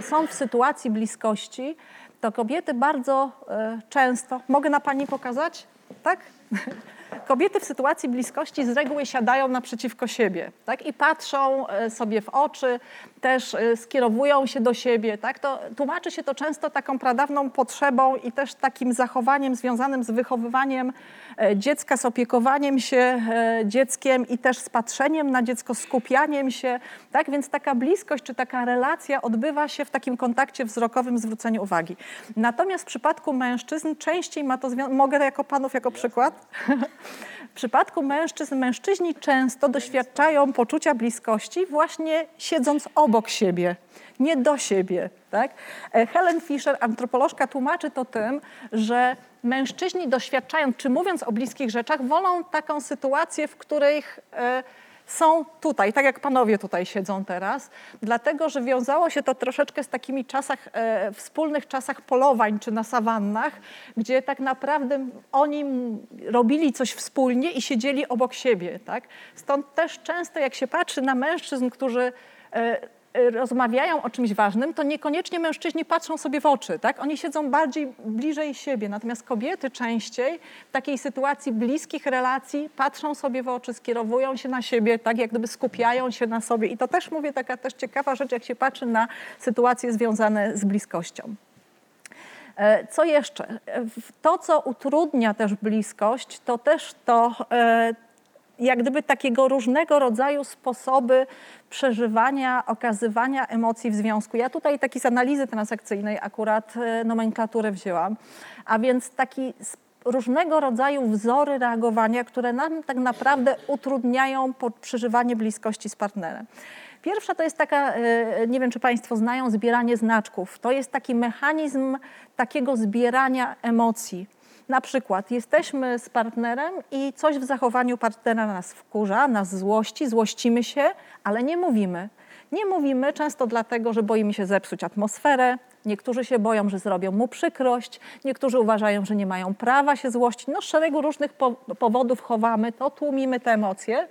są w sytuacji bliskości, to kobiety bardzo e, często, mogę na pani pokazać? Tak? Kobiety w sytuacji bliskości z reguły siadają naprzeciwko siebie tak? i patrzą e, sobie w oczy, też e, skierowują się do siebie. Tak? To tłumaczy się to często taką pradawną potrzebą i też takim zachowaniem związanym z wychowywaniem e, dziecka, z opiekowaniem się dzieckiem i też z patrzeniem na dziecko, skupianiem się. Tak? Więc taka bliskość czy taka relacja odbywa się w takim kontakcie wzrokowym, zwróceniu uwagi. Natomiast w przypadku mężczyzn częściej ma to mogę jako panów jako przykład? W przypadku mężczyzn, mężczyźni często doświadczają poczucia bliskości właśnie siedząc obok siebie, nie do siebie. Tak? E, Helen Fisher, antropolożka, tłumaczy to tym, że mężczyźni doświadczają, czy mówiąc o bliskich rzeczach, wolą taką sytuację, w których e, są tutaj, tak jak panowie tutaj siedzą teraz, dlatego że wiązało się to troszeczkę z takimi czasach, e, wspólnych czasach polowań czy na sawannach, gdzie tak naprawdę oni robili coś wspólnie i siedzieli obok siebie. Tak? Stąd też często jak się patrzy na mężczyzn, którzy e, rozmawiają o czymś ważnym, to niekoniecznie mężczyźni patrzą sobie w oczy, tak? Oni siedzą bardziej bliżej siebie, natomiast kobiety częściej w takiej sytuacji bliskich relacji patrzą sobie w oczy, skierowują się na siebie, tak jak gdyby skupiają się na sobie i to też mówię taka też ciekawa rzecz, jak się patrzy na sytuacje związane z bliskością. E, co jeszcze? To, co utrudnia też bliskość, to też to, e, jak gdyby takiego różnego rodzaju sposoby przeżywania, okazywania emocji w związku. Ja tutaj taki z analizy transakcyjnej akurat e, nomenklaturę wzięłam, a więc taki różnego rodzaju wzory reagowania, które nam tak naprawdę utrudniają przeżywanie bliskości z partnerem. Pierwsza to jest taka, e, nie wiem czy Państwo znają, zbieranie znaczków. To jest taki mechanizm takiego zbierania emocji na przykład jesteśmy z partnerem i coś w zachowaniu partnera nas wkurza, nas złości, złościmy się, ale nie mówimy. Nie mówimy często dlatego, że boimy się zepsuć atmosferę. Niektórzy się boją, że zrobią mu przykrość, niektórzy uważają, że nie mają prawa się złościć. No, z szeregu różnych po powodów chowamy to, tłumimy te emocje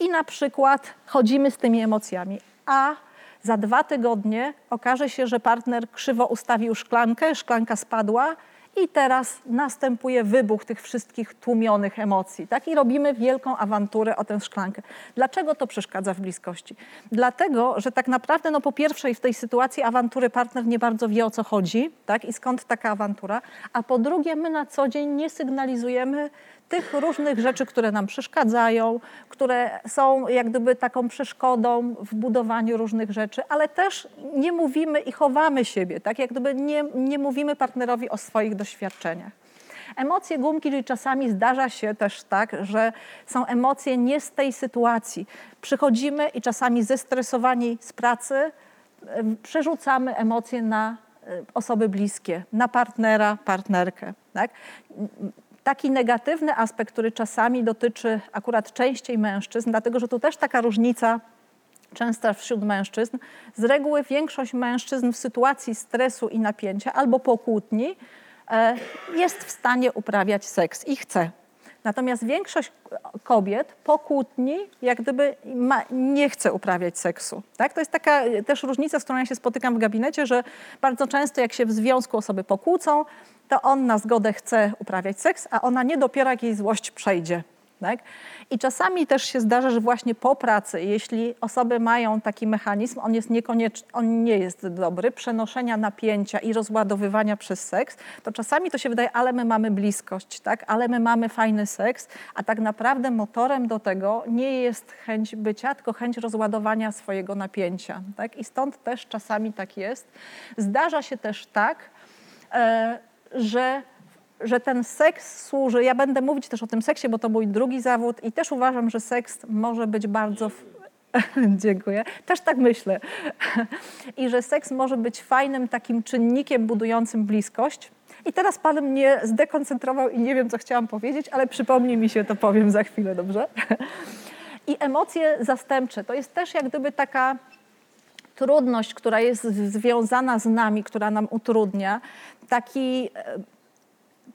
i na przykład chodzimy z tymi emocjami. A za dwa tygodnie okaże się, że partner krzywo ustawił szklankę, szklanka spadła, i teraz następuje wybuch tych wszystkich tłumionych emocji. Tak? I robimy wielką awanturę o tę szklankę. Dlaczego to przeszkadza w bliskości? Dlatego, że tak naprawdę, no po pierwsze, w tej sytuacji awantury partner nie bardzo wie o co chodzi tak? i skąd taka awantura, a po drugie, my na co dzień nie sygnalizujemy tych różnych rzeczy, które nam przeszkadzają, które są jak gdyby taką przeszkodą w budowaniu różnych rzeczy, ale też nie mówimy i chowamy siebie, tak jak gdyby nie, nie mówimy partnerowi o swoich doświadczeniach. Emocje gumki, czyli czasami zdarza się też tak, że są emocje nie z tej sytuacji. Przychodzimy i czasami zestresowani z pracy przerzucamy emocje na osoby bliskie, na partnera, partnerkę. Tak? Taki negatywny aspekt, który czasami dotyczy akurat częściej mężczyzn, dlatego że tu też taka różnica częsta wśród mężczyzn. Z reguły większość mężczyzn w sytuacji stresu i napięcia albo po kłótni e, jest w stanie uprawiać seks i chce. Natomiast większość kobiet po kłótni jak gdyby ma, nie chce uprawiać seksu. Tak? To jest taka też różnica, z którą ja się spotykam w gabinecie, że bardzo często jak się w związku osoby pokłócą, to on na zgodę chce uprawiać seks, a ona nie dopiero jak jej złość przejdzie. Tak? I czasami też się zdarza, że właśnie po pracy, jeśli osoby mają taki mechanizm, on, jest niekonieczny, on nie jest dobry, przenoszenia napięcia i rozładowywania przez seks, to czasami to się wydaje, ale my mamy bliskość, tak? ale my mamy fajny seks, a tak naprawdę motorem do tego nie jest chęć bycia, tylko chęć rozładowania swojego napięcia. Tak? I stąd też czasami tak jest. Zdarza się też tak, e, że że ten seks służy, ja będę mówić też o tym seksie, bo to mój drugi zawód i też uważam, że seks może być bardzo... Dziękuję. Też tak myślę. I że seks może być fajnym takim czynnikiem budującym bliskość. I teraz Pan mnie zdekoncentrował i nie wiem, co chciałam powiedzieć, ale przypomni mi się, to powiem za chwilę, dobrze? I emocje zastępcze to jest też jak gdyby taka trudność, która jest związana z nami, która nam utrudnia, taki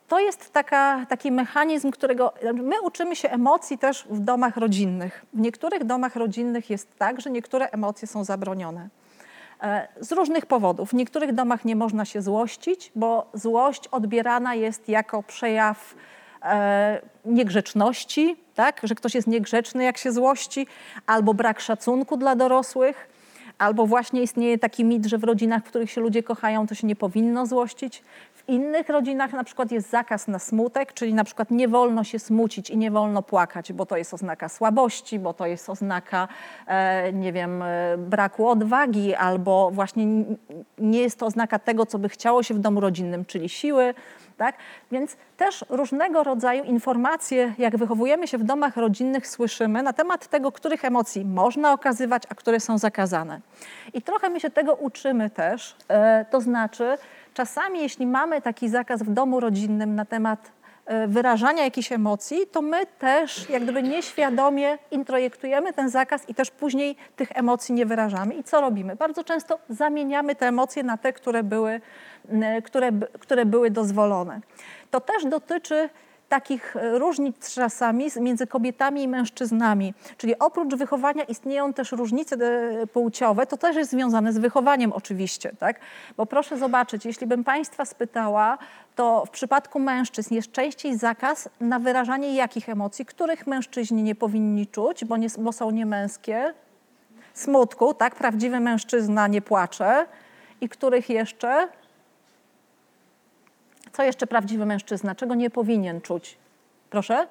to jest taka, taki mechanizm, którego my uczymy się emocji też w domach rodzinnych. W niektórych domach rodzinnych jest tak, że niektóre emocje są zabronione. E, z różnych powodów. W niektórych domach nie można się złościć, bo złość odbierana jest jako przejaw e, niegrzeczności, tak? że ktoś jest niegrzeczny, jak się złości, albo brak szacunku dla dorosłych. Albo właśnie istnieje taki mit, że w rodzinach, w których się ludzie kochają, to się nie powinno złościć innych rodzinach na przykład jest zakaz na smutek, czyli na przykład nie wolno się smucić i nie wolno płakać, bo to jest oznaka słabości, bo to jest oznaka, e, nie wiem, e, braku odwagi, albo właśnie nie jest to oznaka tego, co by chciało się w domu rodzinnym, czyli siły. Tak? Więc też różnego rodzaju informacje, jak wychowujemy się w domach rodzinnych, słyszymy na temat tego, których emocji można okazywać, a które są zakazane. I trochę my się tego uczymy też, e, to znaczy czasami jeśli mamy taki zakaz w domu rodzinnym na temat wyrażania jakichś emocji, to my też jak gdyby nieświadomie introjektujemy ten zakaz i też później tych emocji nie wyrażamy. I co robimy? Bardzo często zamieniamy te emocje na te, które były, które, które były dozwolone. To też dotyczy takich e, różnic czasami między kobietami i mężczyznami. Czyli oprócz wychowania istnieją też różnice e, płciowe, to też jest związane z wychowaniem oczywiście, tak? Bo proszę zobaczyć, jeśli bym Państwa spytała, to w przypadku mężczyzn jest częściej zakaz na wyrażanie jakich emocji, których mężczyźni nie powinni czuć, bo, nie, bo są niemęskie, smutku, tak? Prawdziwy mężczyzna nie płacze i których jeszcze co jeszcze prawdziwy mężczyzna? Czego nie powinien czuć? Proszę?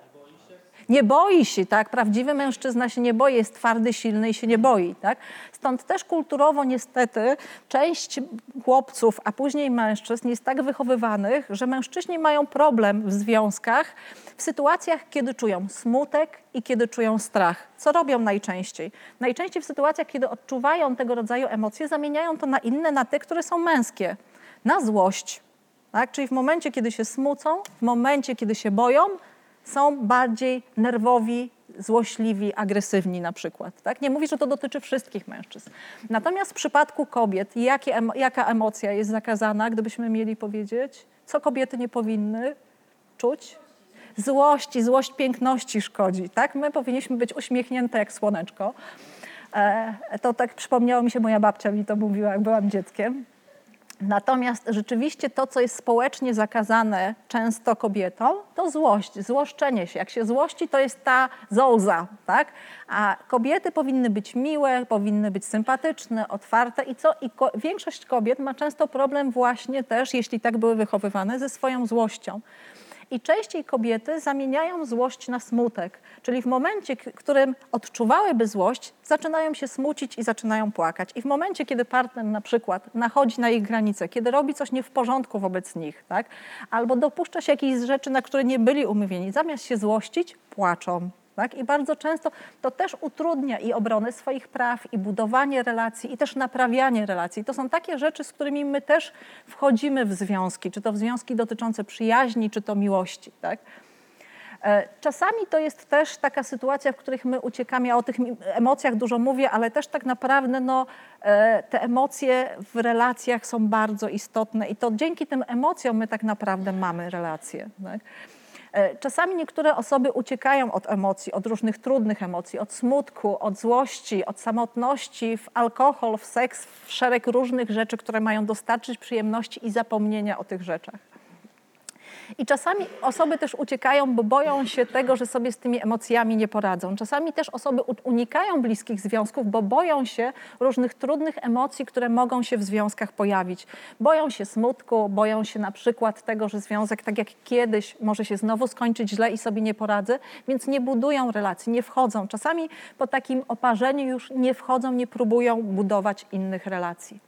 Nie boi się, tak? Prawdziwy mężczyzna się nie boi, jest twardy, silny i się nie boi, tak? Stąd też kulturowo niestety część chłopców, a później mężczyzn jest tak wychowywanych, że mężczyźni mają problem w związkach w sytuacjach, kiedy czują smutek i kiedy czują strach. Co robią najczęściej? Najczęściej w sytuacjach, kiedy odczuwają tego rodzaju emocje, zamieniają to na inne, na te, które są męskie. Na złość, tak? Czyli w momencie, kiedy się smucą, w momencie, kiedy się boją, są bardziej nerwowi, złośliwi, agresywni na przykład. Tak? Nie mówię, że to dotyczy wszystkich mężczyzn. Natomiast w przypadku kobiet, jakie, jaka emocja jest zakazana, gdybyśmy mieli powiedzieć? Co kobiety nie powinny czuć? Złości, złość piękności szkodzi. Tak? My powinniśmy być uśmiechnięte jak słoneczko. E, to tak przypomniało mi się, moja babcia mi to mówiła, jak byłam dzieckiem. Natomiast rzeczywiście to, co jest społecznie zakazane często kobietom, to złość, złoszczenie się. Jak się złości, to jest ta zołza, tak? A kobiety powinny być miłe, powinny być sympatyczne, otwarte i co? I ko większość kobiet ma często problem właśnie też, jeśli tak były wychowywane, ze swoją złością. I częściej kobiety zamieniają złość na smutek. Czyli w momencie, w którym odczuwałyby złość, zaczynają się smucić i zaczynają płakać. I w momencie, kiedy partner na przykład nachodzi na ich granicę, kiedy robi coś nie w porządku wobec nich, tak? albo dopuszcza się jakichś rzeczy, na które nie byli umówieni, zamiast się złościć, płaczą. Tak? I bardzo często to też utrudnia i obronę swoich praw, i budowanie relacji, i też naprawianie relacji. To są takie rzeczy, z którymi my też wchodzimy w związki, czy to w związki dotyczące przyjaźni, czy to miłości. Tak? E, czasami to jest też taka sytuacja, w których my uciekamy, ja o tych emocjach dużo mówię, ale też tak naprawdę no, e, te emocje w relacjach są bardzo istotne i to dzięki tym emocjom my tak naprawdę mamy relacje. Tak? E, czasami niektóre osoby uciekają od emocji, od różnych trudnych emocji, od smutku, od złości, od samotności, w alkohol, w seks, w szereg różnych rzeczy, które mają dostarczyć przyjemności i zapomnienia o tych rzeczach. I czasami osoby też uciekają, bo boją się tego, że sobie z tymi emocjami nie poradzą. Czasami też osoby unikają bliskich związków, bo boją się różnych trudnych emocji, które mogą się w związkach pojawić. Boją się smutku, boją się na przykład tego, że związek, tak jak kiedyś, może się znowu skończyć źle i sobie nie poradzę, więc nie budują relacji, nie wchodzą. Czasami po takim oparzeniu już nie wchodzą, nie próbują budować innych relacji.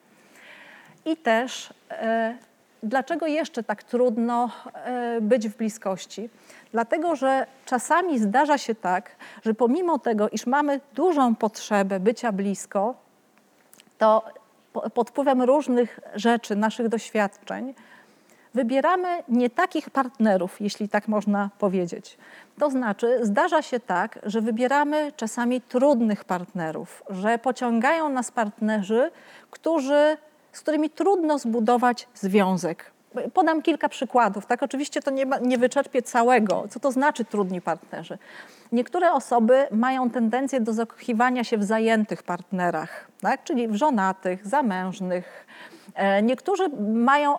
I też e, Dlaczego jeszcze tak trudno e, być w bliskości? Dlatego, że czasami zdarza się tak, że pomimo tego, iż mamy dużą potrzebę bycia blisko, to pod wpływem różnych rzeczy, naszych doświadczeń, wybieramy nie takich partnerów, jeśli tak można powiedzieć. To znaczy, zdarza się tak, że wybieramy czasami trudnych partnerów, że pociągają nas partnerzy, którzy z którymi trudno zbudować związek. Podam kilka przykładów. Tak, oczywiście to nie, nie wyczerpie całego, co to znaczy trudni partnerzy. Niektóre osoby mają tendencję do zakochiwania się w zajętych partnerach, tak? czyli w żonatych, zamężnych. E, niektórzy mają,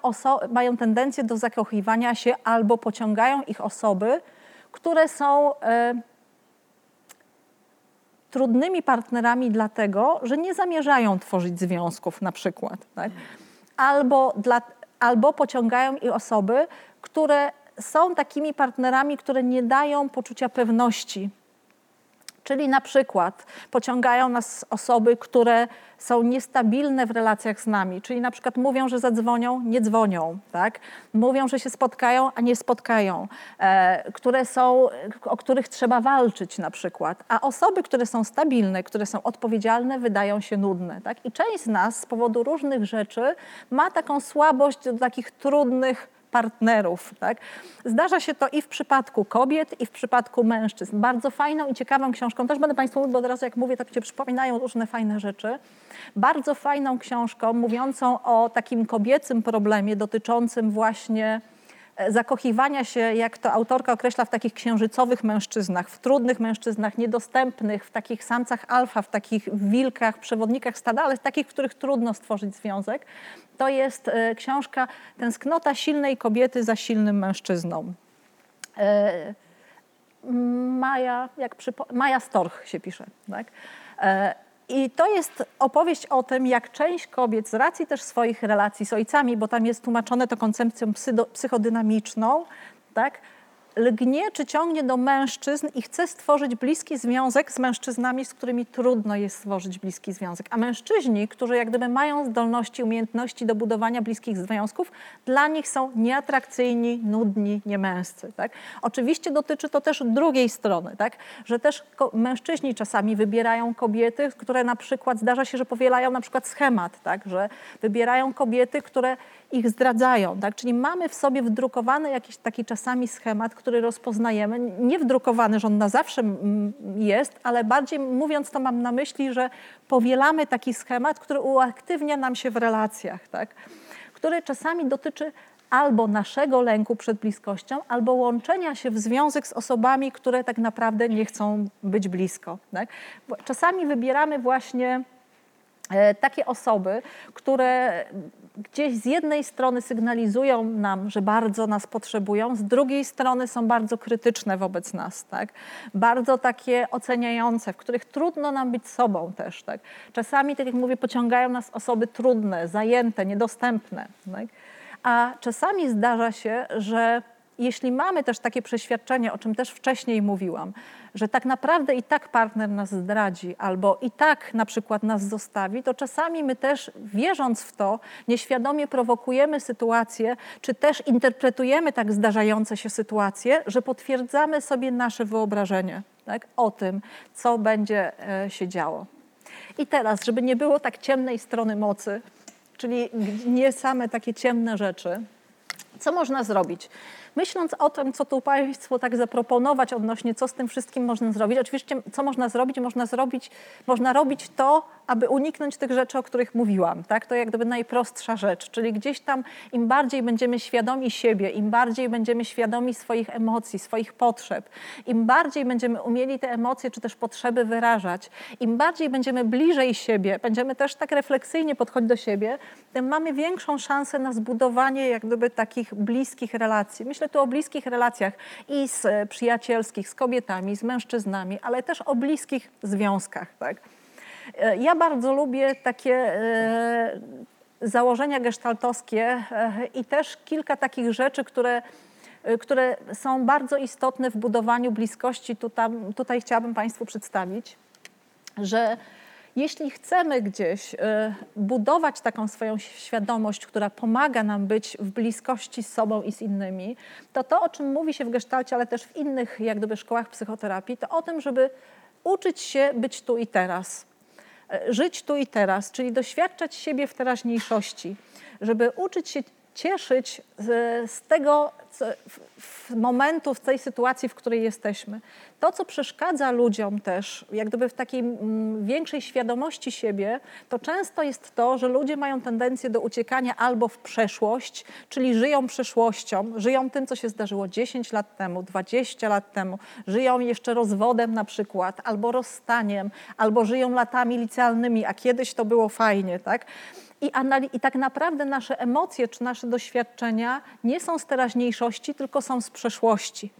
mają tendencję do zakochiwania się albo pociągają ich osoby, które są e, trudnymi partnerami dlatego, że nie zamierzają tworzyć związków na przykład. Tak? Albo, dla, albo pociągają i osoby, które są takimi partnerami, które nie dają poczucia pewności Czyli na przykład pociągają nas osoby, które są niestabilne w relacjach z nami, czyli na przykład mówią, że zadzwonią, nie dzwonią, tak? mówią, że się spotkają, a nie spotkają, e, które są, o których trzeba walczyć na przykład. A osoby, które są stabilne, które są odpowiedzialne, wydają się nudne. Tak? I część z nas z powodu różnych rzeczy ma taką słabość do takich trudnych partnerów. Tak? Zdarza się to i w przypadku kobiet, i w przypadku mężczyzn. Bardzo fajną i ciekawą książką, też będę Państwu mówić, bo od razu jak mówię, tak się przypominają różne fajne rzeczy. Bardzo fajną książką mówiącą o takim kobiecym problemie dotyczącym właśnie zakochiwania się, jak to autorka określa, w takich księżycowych mężczyznach, w trudnych mężczyznach, niedostępnych, w takich samcach alfa, w takich wilkach, przewodnikach stada, ale takich, w których trudno stworzyć związek. To jest e, książka Tęsknota silnej kobiety za silnym mężczyzną. E, Maja, jak przypo- Maja Storch się pisze. Tak? I to jest opowieść o tym, jak część kobiet z racji też swoich relacji z ojcami, bo tam jest tłumaczone to koncepcją psychodynamiczną, tak, lgnie czy ciągnie do mężczyzn i chce stworzyć bliski związek z mężczyznami, z którymi trudno jest stworzyć bliski związek. A mężczyźni, którzy jak gdyby mają zdolności, umiejętności do budowania bliskich związków, dla nich są nieatrakcyjni, nudni, niemęscy. Tak? Oczywiście dotyczy to też drugiej strony, tak? że też mężczyźni czasami wybierają kobiety, które na przykład zdarza się, że powielają na przykład schemat, tak? że wybierają kobiety, które ich zdradzają. Tak? Czyli mamy w sobie wdrukowany jakiś taki czasami schemat, który rozpoznajemy. Nie wdrukowany, że on na zawsze jest, ale bardziej mówiąc to mam na myśli, że powielamy taki schemat, który uaktywnia nam się w relacjach, tak? który czasami dotyczy albo naszego lęku przed bliskością, albo łączenia się w związek z osobami, które tak naprawdę nie chcą być blisko. Tak? Czasami wybieramy właśnie E, takie osoby, które gdzieś z jednej strony sygnalizują nam, że bardzo nas potrzebują, z drugiej strony są bardzo krytyczne wobec nas, tak? bardzo takie oceniające, w których trudno nam być sobą też. Tak? Czasami, tak jak mówię, pociągają nas osoby trudne, zajęte, niedostępne. Tak? A czasami zdarza się, że jeśli mamy też takie przeświadczenie, o czym też wcześniej mówiłam, że tak naprawdę i tak partner nas zdradzi, albo i tak na przykład nas zostawi, to czasami my też, wierząc w to, nieświadomie prowokujemy sytuację, czy też interpretujemy tak zdarzające się sytuacje, że potwierdzamy sobie nasze wyobrażenie tak, o tym, co będzie e, się działo. I teraz, żeby nie było tak ciemnej strony mocy, czyli nie same takie ciemne rzeczy, co można zrobić? Myśląc o tym, co tu Państwu tak zaproponować odnośnie, co z tym wszystkim można zrobić, oczywiście co można zrobić, można zrobić, można robić to, aby uniknąć tych rzeczy, o których mówiłam. Tak? To jak gdyby najprostsza rzecz, czyli gdzieś tam im bardziej będziemy świadomi siebie, im bardziej będziemy świadomi swoich emocji, swoich potrzeb, im bardziej będziemy umieli te emocje czy też potrzeby wyrażać, im bardziej będziemy bliżej siebie, będziemy też tak refleksyjnie podchodzić do siebie, tym mamy większą szansę na zbudowanie jak gdyby takich bliskich relacji. Myślę tu o bliskich relacjach i z przyjacielskich, z kobietami, z mężczyznami, ale też o bliskich związkach. Tak? E, ja bardzo lubię takie e, założenia gestaltowskie e, i też kilka takich rzeczy, które, które są bardzo istotne w budowaniu bliskości. Tutaj, tutaj chciałabym Państwu przedstawić, że jeśli chcemy gdzieś budować taką swoją świadomość, która pomaga nam być w bliskości z sobą i z innymi, to to, o czym mówi się w gestalcie, ale też w innych jak gdyby szkołach psychoterapii, to o tym, żeby uczyć się być tu i teraz. E, żyć tu i teraz, czyli doświadczać siebie w teraźniejszości, żeby uczyć się cieszyć z, z tego w, w momentu, w tej sytuacji, w której jesteśmy. To, co przeszkadza ludziom też, jak gdyby w takiej mm, większej świadomości siebie, to często jest to, że ludzie mają tendencję do uciekania albo w przeszłość, czyli żyją przeszłością, żyją tym, co się zdarzyło 10 lat temu, 20 lat temu, żyją jeszcze rozwodem na przykład, albo rozstaniem, albo żyją latami licealnymi, a kiedyś to było fajnie, tak? I, I, tak naprawdę nasze emocje czy nasze doświadczenia nie są z teraźniejszości, tylko są z przeszłości.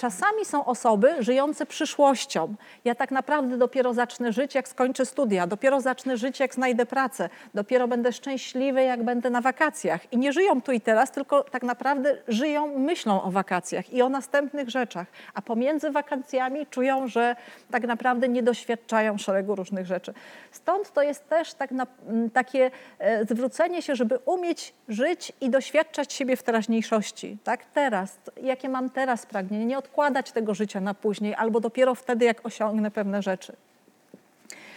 Czasami są osoby żyjące przyszłością. Ja tak naprawdę dopiero zacznę żyć, jak skończę studia, dopiero zacznę żyć, jak znajdę pracę, dopiero będę szczęśliwy, jak będę na wakacjach. I nie żyją tu i teraz, tylko tak naprawdę żyją myślą o wakacjach i o następnych rzeczach. A pomiędzy wakacjami czują, że tak naprawdę nie doświadczają szeregu różnych rzeczy. Stąd to jest też tak na, takie e, zwrócenie się, żeby umieć żyć i doświadczać siebie w teraźniejszości. Tak, teraz, jakie mam teraz pragnienie, nie odkładać tego życia na później, albo dopiero wtedy, jak osiągnę pewne rzeczy.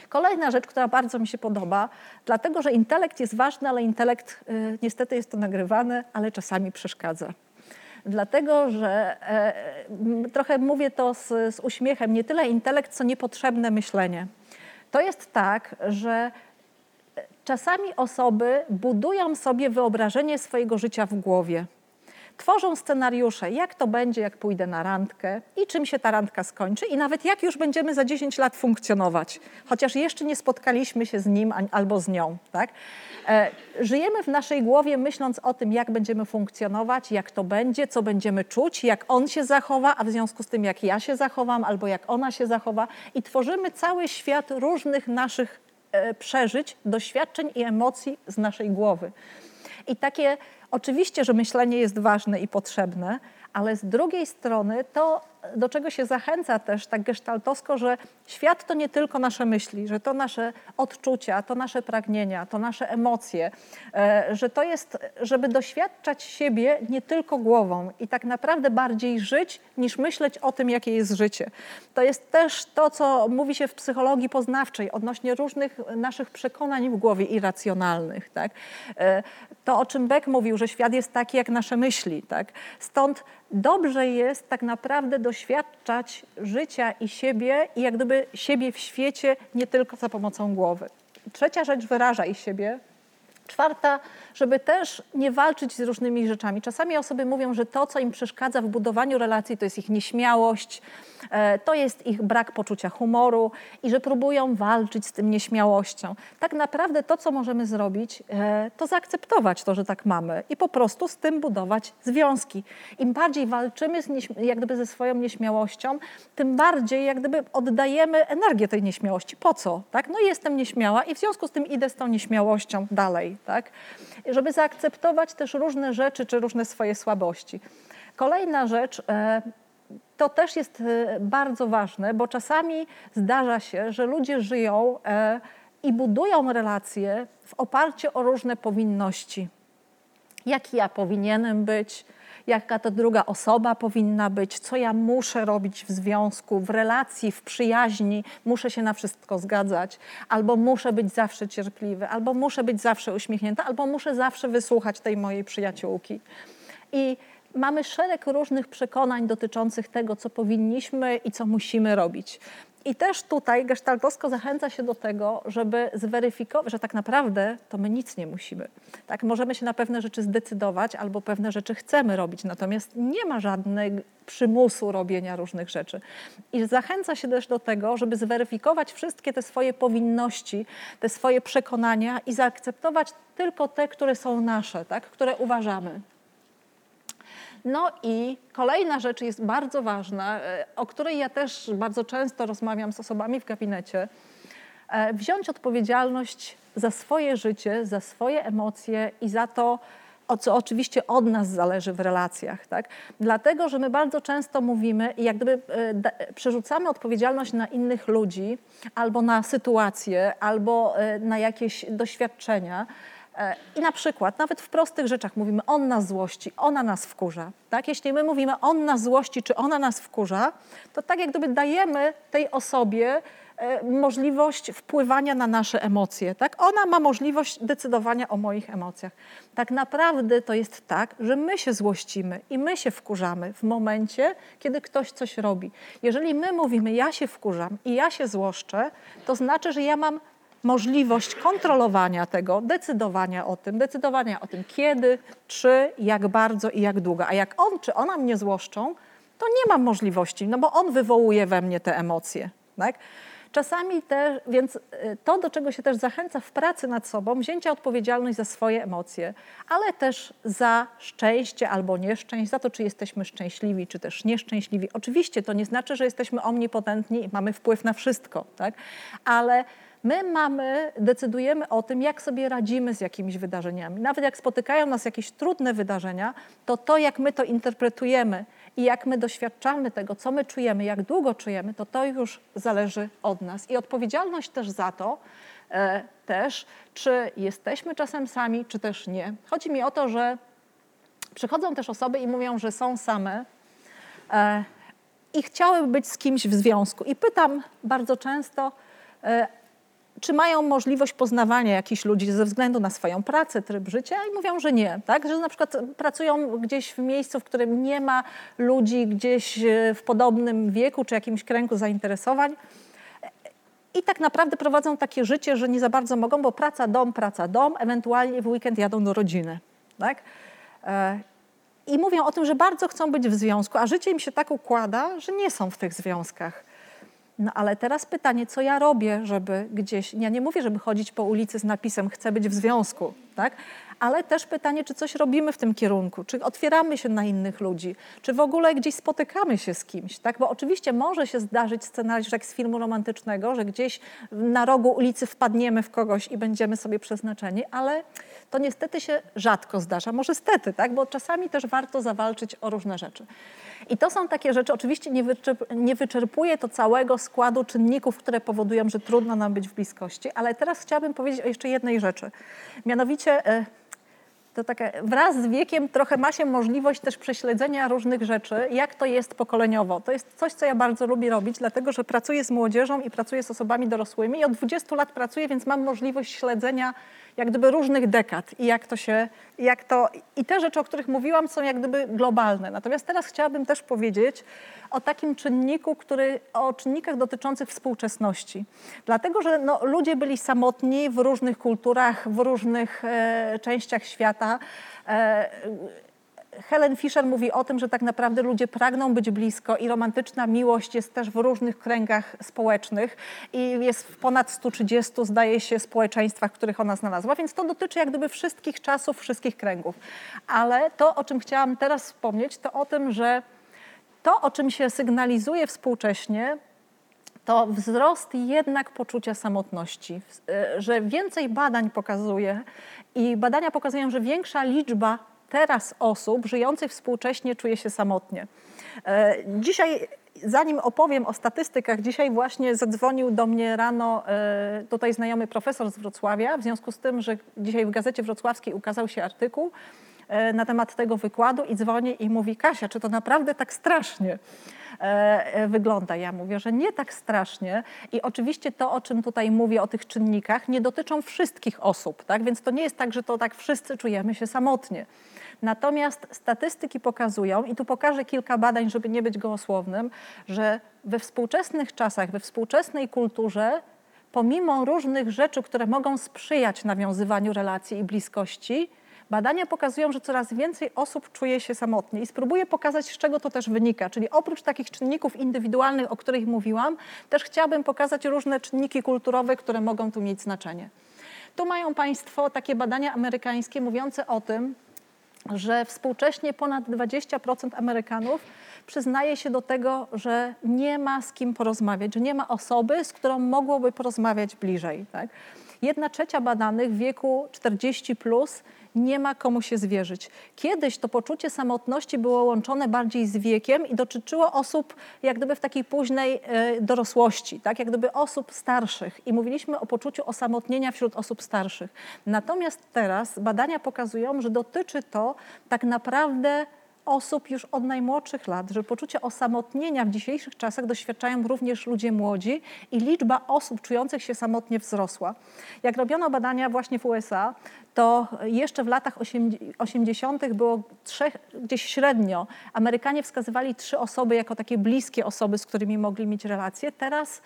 Kolejna rzecz, która bardzo mi się podoba, dlatego że intelekt jest ważny, ale intelekt y, niestety jest to nagrywane, ale czasami przeszkadza. Dlatego, że y, trochę mówię to z, z uśmiechem, nie tyle intelekt, co niepotrzebne myślenie. To jest tak, że czasami osoby budują sobie wyobrażenie swojego życia w głowie tworzą scenariusze, jak to będzie, jak pójdę na randkę i czym się ta randka skończy i nawet jak już będziemy za 10 lat funkcjonować, chociaż jeszcze nie spotkaliśmy się z nim albo z nią. Tak? E, żyjemy w naszej głowie myśląc o tym, jak będziemy funkcjonować, jak to będzie, co będziemy czuć, jak on się zachowa, a w związku z tym, jak ja się zachowam albo jak ona się zachowa i tworzymy cały świat różnych naszych e, przeżyć, doświadczeń i emocji z naszej głowy. I takie Oczywiście, że myślenie jest ważne i potrzebne, ale z drugiej strony to, do czego się zachęca też tak gestaltowsko, że świat to nie tylko nasze myśli, że to nasze odczucia, to nasze pragnienia, to nasze emocje, e, że to jest, żeby doświadczać siebie nie tylko głową i tak naprawdę bardziej żyć, niż myśleć o tym, jakie jest życie. To jest też to, co mówi się w psychologii poznawczej odnośnie różnych naszych przekonań w głowie irracjonalnych. Tak? E, to, o czym Beck mówił, że świat jest taki jak nasze myśli. Tak? Stąd dobrze jest tak naprawdę doświadczać życia i siebie i jak gdyby siebie w świecie nie tylko za pomocą głowy. Trzecia rzecz, wyrażaj siebie. Czwarta, żeby też nie walczyć z różnymi rzeczami. Czasami osoby mówią, że to, co im przeszkadza w budowaniu relacji, to jest ich nieśmiałość, e, to jest ich brak poczucia humoru i że próbują walczyć z tym nieśmiałością. Tak naprawdę to, co możemy zrobić, e, to zaakceptować to, że tak mamy i po prostu z tym budować związki. Im bardziej walczymy z jak gdyby ze swoją nieśmiałością, tym bardziej jak gdyby oddajemy energię tej nieśmiałości. Po co? Tak? No jestem nieśmiała i w związku z tym idę z tą nieśmiałością dalej. Tak? Żeby zaakceptować też różne rzeczy czy różne swoje słabości. Kolejna rzecz, e, to też jest e, bardzo ważne, bo czasami zdarza się, że ludzie żyją e, i budują relacje w oparciu o różne powinności. Jaki ja powinienem być, jaka to druga osoba powinna być, co ja muszę robić w związku, w relacji, w przyjaźni, muszę się na wszystko zgadzać, albo muszę być zawsze cierpliwy, albo muszę być zawsze uśmiechnięta, albo muszę zawsze wysłuchać tej mojej przyjaciółki. I mamy szereg różnych przekonań dotyczących tego, co powinniśmy i co musimy robić. I też tutaj gestaltowsko zachęca się do tego, żeby zweryfikować, że tak naprawdę to my nic nie musimy. Tak, możemy się na pewne rzeczy zdecydować albo pewne rzeczy chcemy robić, natomiast nie ma żadnego przymusu robienia różnych rzeczy. I zachęca się też do tego, żeby zweryfikować wszystkie te swoje powinności, te swoje przekonania i zaakceptować tylko te, które są nasze, tak, które uważamy. No i kolejna rzecz jest bardzo ważna, e, o której ja też bardzo często rozmawiam z osobami w gabinecie. E, wziąć odpowiedzialność za swoje życie, za swoje emocje i za to, o co oczywiście od nas zależy w relacjach. Tak? Dlatego, że my bardzo często mówimy i jak gdyby e, przerzucamy odpowiedzialność na innych ludzi albo na sytuacje, albo na jakieś doświadczenia, I na przykład nawet w prostych rzeczach mówimy on nas złości, ona nas wkurza. Tak? Jeśli my mówimy on nas złości, czy ona nas wkurza, to tak jak gdyby dajemy tej osobie e, możliwość wpływania na nasze emocje. Tak? Ona ma możliwość decydowania o moich emocjach. Tak naprawdę to jest tak, że my się złościmy i my się wkurzamy w momencie, kiedy ktoś coś robi. Jeżeli my mówimy ja się wkurzam i ja się złoszczę, to znaczy, że ja mam możliwość kontrolowania tego, decydowania o tym, decydowania o tym kiedy, czy, jak bardzo i jak długo. A jak on czy ona mnie złoszczą, to nie mam możliwości, no bo on wywołuje we mnie te emocje. Tak? Czasami też, więc y, to, do czego się też zachęca w pracy nad sobą, wzięcia odpowiedzialność za swoje emocje, ale też za szczęście albo nieszczęść, za to, czy jesteśmy szczęśliwi, czy też nieszczęśliwi. Oczywiście to nie znaczy, że jesteśmy omnipotentni i mamy wpływ na wszystko, tak? ale My mamy, decydujemy o tym, jak sobie radzimy z jakimiś wydarzeniami. Nawet jak spotykają nas jakieś trudne wydarzenia, to to, jak my to interpretujemy i jak my doświadczamy tego, co my czujemy, jak długo czujemy, to to już zależy od nas. I odpowiedzialność też za to, e, też, czy jesteśmy czasem sami, czy też nie. Chodzi mi o to, że przychodzą też osoby i mówią, że są same e, i chciałyby być z kimś w związku. I pytam bardzo często, e, czy mają możliwość poznawania jakichś ludzi ze względu na swoją pracę, tryb życia i mówią, że nie. Tak? Że na przykład pracują gdzieś w miejscu, w którym nie ma ludzi gdzieś e, w podobnym wieku czy jakimś kręgu zainteresowań. I tak naprawdę prowadzą takie życie, że nie za bardzo mogą, bo praca, dom, praca, dom, ewentualnie w weekend jadą do rodziny. Tak? E, I mówią o tym, że bardzo chcą być w związku, a życie im się tak układa, że nie są w tych związkach. No ale teraz pytanie, co ja robię, żeby gdzieś, ja nie mówię, żeby chodzić po ulicy z napisem chcę być w związku, tak? ale też pytanie, czy coś robimy w tym kierunku, czy otwieramy się na innych ludzi, czy w ogóle gdzieś spotykamy się z kimś, tak? Bo oczywiście może się zdarzyć scenariusz jak z filmu romantycznego, że gdzieś na rogu ulicy wpadniemy w kogoś i będziemy sobie przeznaczeni, ale to niestety się rzadko zdarza. Może stety, tak? Bo czasami też warto zawalczyć o różne rzeczy. I to są takie rzeczy, oczywiście nie, wyczerp nie wyczerpuje to całego składu czynników, które powodują, że trudno nam być w bliskości, ale teraz chciałabym powiedzieć o jeszcze jednej rzeczy. Mianowicie e, to takie, wraz z wiekiem trochę ma się możliwość też prześledzenia różnych rzeczy, jak to jest pokoleniowo. To jest coś, co ja bardzo lubię robić, dlatego że pracuję z młodzieżą i pracuję z osobami dorosłymi i od 20 lat pracuję, więc mam możliwość śledzenia jak gdyby różnych dekad i jak to się, jak to, i te rzeczy, o których mówiłam, są jak gdyby globalne. Natomiast teraz chciałabym też powiedzieć o takim czynniku, który, o czynnikach dotyczących współczesności. Dlatego, że no, ludzie byli samotni w różnych kulturach, w różnych e, częściach świata. E, Helen Fisher mówi o tym, że tak naprawdę ludzie pragną być blisko i romantyczna miłość jest też w różnych kręgach społecznych i jest w ponad 130, zdaje się, społeczeństwach, których ona znalazła, więc to dotyczy jak gdyby wszystkich czasów, wszystkich kręgów. Ale to, o czym chciałam teraz wspomnieć, to o tym, że to, o czym się sygnalizuje współcześnie, to wzrost jednak poczucia samotności, że więcej badań pokazuje i badania pokazują, że większa liczba teraz osób żyjących współcześnie czuje się samotnie. E, dzisiaj zanim opowiem o statystykach, dzisiaj właśnie zadzwonił do mnie rano e, tutaj znajomy profesor z Wrocławia, w związku z tym, że dzisiaj w Gazecie Wrocławskiej ukazał się artykuł e, na temat tego wykładu i dzwoni i mówi Kasia, czy to naprawdę tak strasznie wygląda? Ja mówię, że nie tak strasznie i oczywiście to, o czym tutaj mówię, o tych czynnikach, nie dotyczą wszystkich osób, tak? więc to nie jest tak, że to tak wszyscy czujemy się samotnie. Natomiast statystyki pokazują, i tu pokażę kilka badań, żeby nie być gołosłownym, że we współczesnych czasach, we współczesnej kulturze, pomimo różnych rzeczy, które mogą sprzyjać nawiązywaniu relacji i bliskości, Badania pokazują, że coraz więcej osób czuje się samotnie i spróbuję pokazać, z czego to też wynika. Czyli oprócz takich czynników indywidualnych, o których mówiłam, też chciałabym pokazać różne czynniki kulturowe, które mogą tu mieć znaczenie. Tu mają Państwo takie badania amerykańskie mówiące o tym, że współcześnie ponad 20% Amerykanów przyznaje się do tego, że nie ma z kim porozmawiać, że nie ma osoby, z którą mogłoby porozmawiać bliżej. Tak? Jedna trzecia badanych w wieku 40 plus nie ma komu się zwierzyć. Kiedyś to poczucie samotności było łączone bardziej z wiekiem i dotyczyło osób jak gdyby w takiej późnej e, dorosłości, tak? jak gdyby osób starszych i mówiliśmy o poczuciu osamotnienia wśród osób starszych. Natomiast teraz badania pokazują, że dotyczy to tak naprawdę osób już od najmłodszych lat, że poczucie osamotnienia w dzisiejszych czasach doświadczają również ludzie młodzi i liczba osób czujących się samotnie wzrosła. Jak robiono badania właśnie w USA, to jeszcze w latach 80. było trzech, gdzieś średnio. Amerykanie wskazywali trzy osoby jako takie bliskie osoby, z którymi mogli mieć relacje. Teraz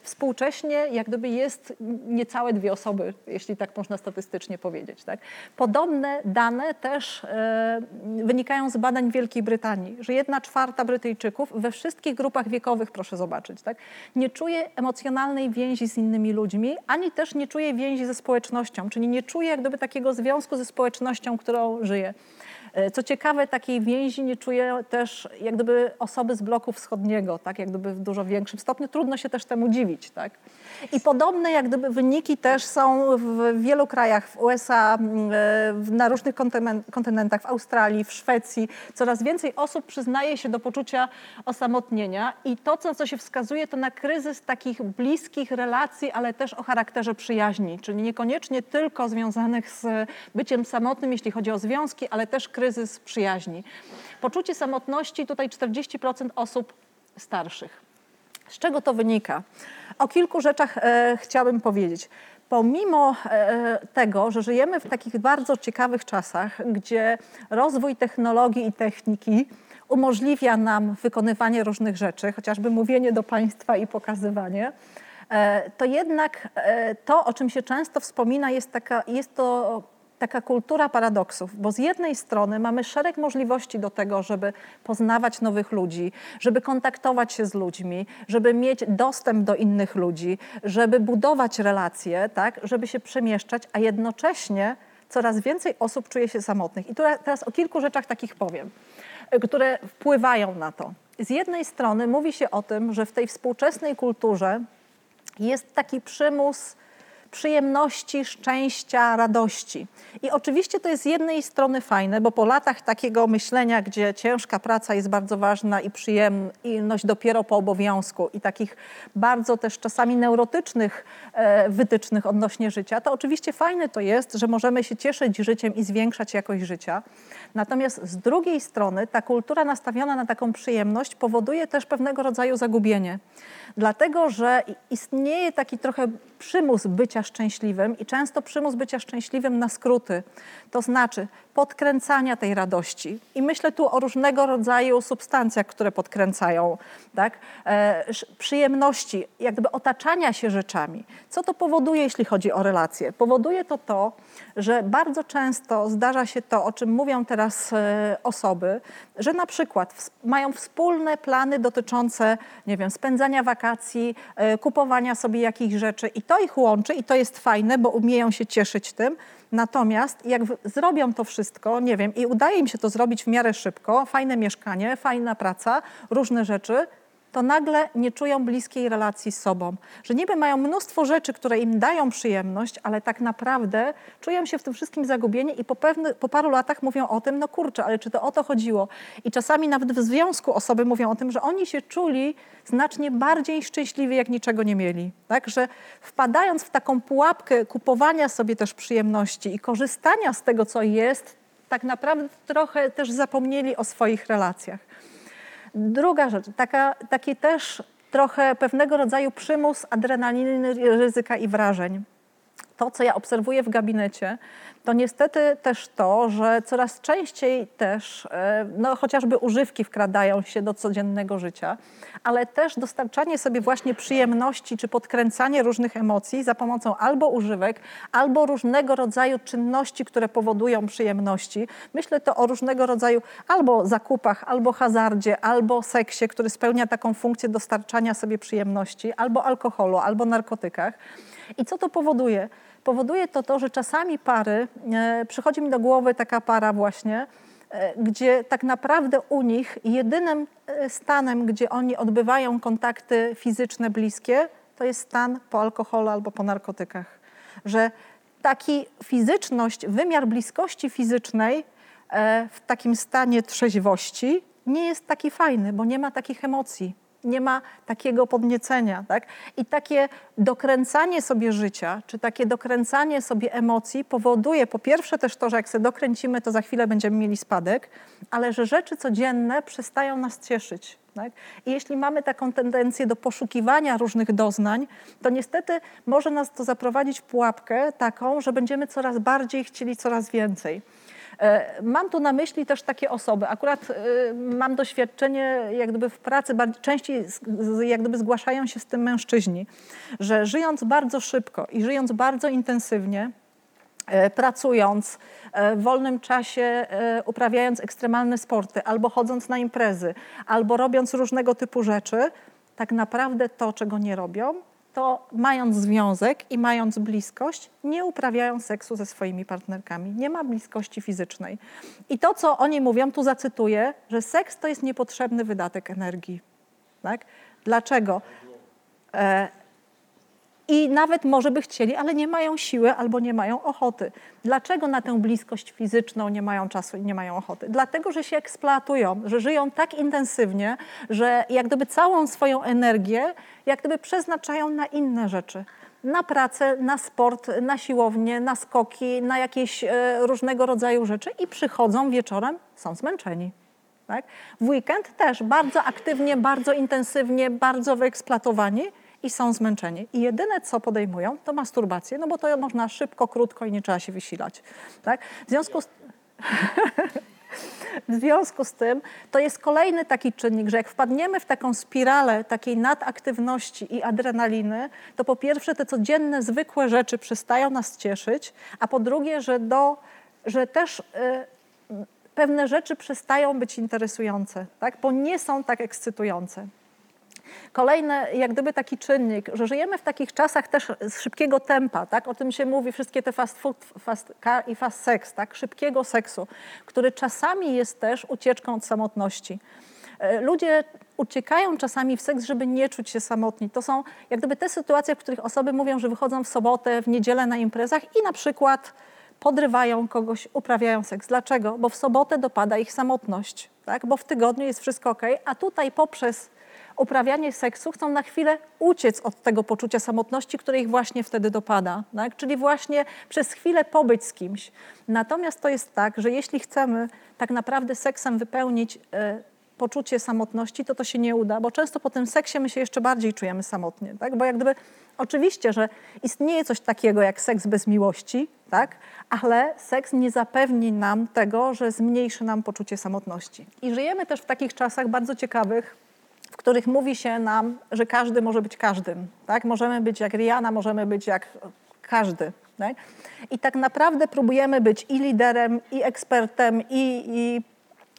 współcześnie jak gdyby jest niecałe dwie osoby, jeśli tak można statystycznie powiedzieć. Tak? Podobne dane też e, wynikają z badań Wielkiej Brytanii, że jedna czwarta Brytyjczyków we wszystkich grupach wiekowych, proszę zobaczyć, tak? nie czuje emocjonalnej więzi z innymi ludźmi, ani też nie czuje więzi ze społecznością, czyli nie czuje jak gdyby takiego związku ze społecznością, którą żyje. E, co ciekawe, takiej więzi nie czuje też jak gdyby osoby z bloku wschodniego, tak, jak gdyby w dużo większym stopniu. Trudno się też temu dziwić, tak. I podobne jak gdyby wyniki też są w wielu krajach, w USA, e, na różnych kontynentach, w Australii, w Szwecji. Coraz więcej osób przyznaje się do poczucia osamotnienia i to, co, co się wskazuje, to na kryzys takich bliskich relacji, ale też o charakterze przyjaźni, czyli niekoniecznie tylko związanych z byciem samotnym, jeśli chodzi o związki, ale też kryzys przyjaźni. Poczucie samotności tutaj 40% osób starszych. Z czego to wynika? O kilku rzeczach e, chciałabym powiedzieć. Pomimo e, tego, że żyjemy w takich bardzo ciekawych czasach, gdzie rozwój technologii i techniki umożliwia nam wykonywanie różnych rzeczy, chociażby mówienie do Państwa i pokazywanie, e, to jednak e, to, o czym się często wspomina, jest, taka, jest to taka kultura paradoksów, bo z jednej strony mamy szereg możliwości do tego, żeby poznawać nowych ludzi, żeby kontaktować się z ludźmi, żeby mieć dostęp do innych ludzi, żeby budować relacje, tak, żeby się przemieszczać, a jednocześnie coraz więcej osób czuje się samotnych. I teraz o kilku rzeczach takich powiem, które wpływają na to. Z jednej strony mówi się o tym, że w tej współczesnej kulturze jest taki przymus przyjemności, szczęścia, radości. I oczywiście to jest z jednej strony fajne, bo po latach takiego myślenia, gdzie ciężka praca jest bardzo ważna i przyjemność dopiero po obowiązku i takich bardzo też czasami neurotycznych e, wytycznych odnośnie życia, to oczywiście fajne to jest, że możemy się cieszyć życiem i zwiększać jakość życia. Natomiast z drugiej strony ta kultura nastawiona na taką przyjemność powoduje też pewnego rodzaju zagubienie. Dlatego, że istnieje taki trochę przymus bycia szczęśliwym i często przymus bycia szczęśliwym na skróty. To znaczy podkręcania tej radości. I myślę tu o różnego rodzaju substancjach, które podkręcają, tak? E, przyjemności, jak gdyby otaczania się rzeczami. Co to powoduje, jeśli chodzi o relacje? Powoduje to to, że bardzo często zdarza się to, o czym mówią teraz e, osoby, że na przykład mają wspólne plany dotyczące, nie wiem, spędzania wakacji, e, kupowania sobie jakichś rzeczy i to ich łączy i to jest fajne, bo umieją się cieszyć tym, Natomiast jak zrobią to wszystko, nie wiem, i udaje im się to zrobić w miarę szybko, fajne mieszkanie, fajna praca, różne rzeczy, to nagle nie czują bliskiej relacji z sobą. Że niby mają mnóstwo rzeczy, które im dają przyjemność, ale tak naprawdę czują się w tym wszystkim zagubieni i po, pewny, po paru latach mówią o tym, no kurczę, ale czy to o to chodziło? I czasami nawet w związku osoby mówią o tym, że oni się czuli znacznie bardziej szczęśliwi, jak niczego nie mieli. Tak? Że wpadając w taką pułapkę kupowania sobie też przyjemności i korzystania z tego, co jest, tak naprawdę trochę też zapomnieli o swoich relacjach. Druga rzecz, taka, taki też trochę pewnego rodzaju przymus adrenaliny, ryzyka i wrażeń. To, co ja obserwuję w gabinecie, to niestety też to, że coraz częściej też, e, no chociażby używki wkradają się do codziennego życia, ale też dostarczanie sobie właśnie przyjemności czy podkręcanie różnych emocji za pomocą albo używek, albo różnego rodzaju czynności, które powodują przyjemności. Myślę to o różnego rodzaju albo zakupach, albo hazardzie, albo seksie, który spełnia taką funkcję dostarczania sobie przyjemności, albo alkoholu, albo narkotykach. I co to powoduje? Powoduje to to, że czasami pary, e, przychodzi mi do głowy taka para właśnie, e, gdzie tak naprawdę u nich jedynym e, stanem, gdzie oni odbywają kontakty fizyczne bliskie, to jest stan po alkoholu albo po narkotykach. Że taki fizyczność, wymiar bliskości fizycznej w takim stanie trzeźwości nie jest taki fajny, bo nie ma takich emocji nie ma takiego podniecenia. Tak? I takie dokręcanie sobie życia, czy takie dokręcanie sobie emocji powoduje po pierwsze też to, że jak sobie dokręcimy, to za chwilę będziemy mieli spadek, ale że rzeczy codzienne przestają nas cieszyć. Tak? I jeśli mamy taką tendencję do poszukiwania różnych doznań, to niestety może nas to zaprowadzić w pułapkę taką, że będziemy coraz bardziej chcieli coraz więcej. E, mam tu na myśli też takie osoby. Akurat e, mam doświadczenie, jak gdyby w pracy częściej jak gdyby zgłaszają się z tym mężczyźni, że żyjąc bardzo szybko i żyjąc bardzo intensywnie, e, pracując w wolnym czasie, uprawiając ekstremalne sporty, albo chodząc na imprezy, albo robiąc różnego typu rzeczy, tak naprawdę to, czego nie robią, to mając związek i mając bliskość, nie uprawiają seksu ze swoimi partnerkami. Nie ma bliskości fizycznej. I to, co oni mówią, tu zacytuję, że seks to jest niepotrzebny wydatek energii. Tak? Dlaczego? E, i nawet może by chcieli, ale nie mają siły albo nie mają ochoty. Dlaczego na tę bliskość fizyczną nie mają czasu i nie mają ochoty? Dlatego, że się eksploatują, że żyją tak intensywnie, że jak gdyby całą swoją energię jak gdyby przeznaczają na inne rzeczy. Na pracę, na sport, na siłownię, na skoki, na jakieś e, różnego rodzaju rzeczy i przychodzą wieczorem, są zmęczeni. Tak? W weekend też bardzo aktywnie, bardzo intensywnie, bardzo wyeksploatowani i są zmęczeni. I jedyne, co podejmują, to masturbację, no bo to można szybko, krótko i nie trzeba się wysilać. Tak? W związku z... W związku z tym to jest kolejny taki czynnik, że jak wpadniemy w taką spiralę takiej nadaktywności i adrenaliny, to po pierwsze te codzienne, zwykłe rzeczy przestają nas cieszyć, a po drugie, że, do, że też y, pewne rzeczy przestają być interesujące, tak? bo nie są tak ekscytujące. Kolejny, jak gdyby taki czynnik, że żyjemy w takich czasach też szybkiego tempa, tak? O tym się mówi, wszystkie te fast food fast car i fast sex, tak? Szybkiego seksu, który czasami jest też ucieczką od samotności. E, ludzie uciekają czasami w seks, żeby nie czuć się samotni. To są jak gdyby te sytuacje, w których osoby mówią, że wychodzą w sobotę, w niedzielę na imprezach i na przykład podrywają kogoś, uprawiają seks. Dlaczego? Bo w sobotę dopada ich samotność, tak? bo w tygodniu jest wszystko ok, a tutaj poprzez uprawianie seksu chcą na chwilę uciec od tego poczucia samotności, które ich właśnie wtedy dopada. Tak? Czyli właśnie przez chwilę pobyć z kimś. Natomiast to jest tak, że jeśli chcemy tak naprawdę seksem wypełnić y, poczucie samotności, to to się nie uda, bo często po tym seksie my się jeszcze bardziej czujemy samotnie. Tak? Bo jak gdyby oczywiście, że istnieje coś takiego jak seks bez miłości, tak? ale seks nie zapewni nam tego, że zmniejszy nam poczucie samotności. I żyjemy też w takich czasach bardzo ciekawych, w których mówi się nam, że każdy może być każdym. Tak? Możemy być jak Rihanna, możemy być jak każdy. Tak? I tak naprawdę próbujemy być i liderem, i ekspertem, i, i,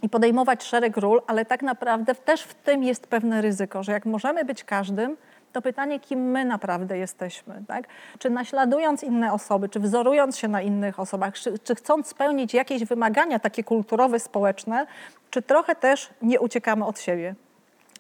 i podejmować szereg ról, ale tak naprawdę też w tym jest pewne ryzyko, że jak możemy być każdym, to pytanie, kim my naprawdę jesteśmy. Tak? Czy naśladując inne osoby, czy wzorując się na innych osobach, czy, czy chcąc spełnić jakieś wymagania takie kulturowe, społeczne, czy trochę też nie uciekamy od siebie.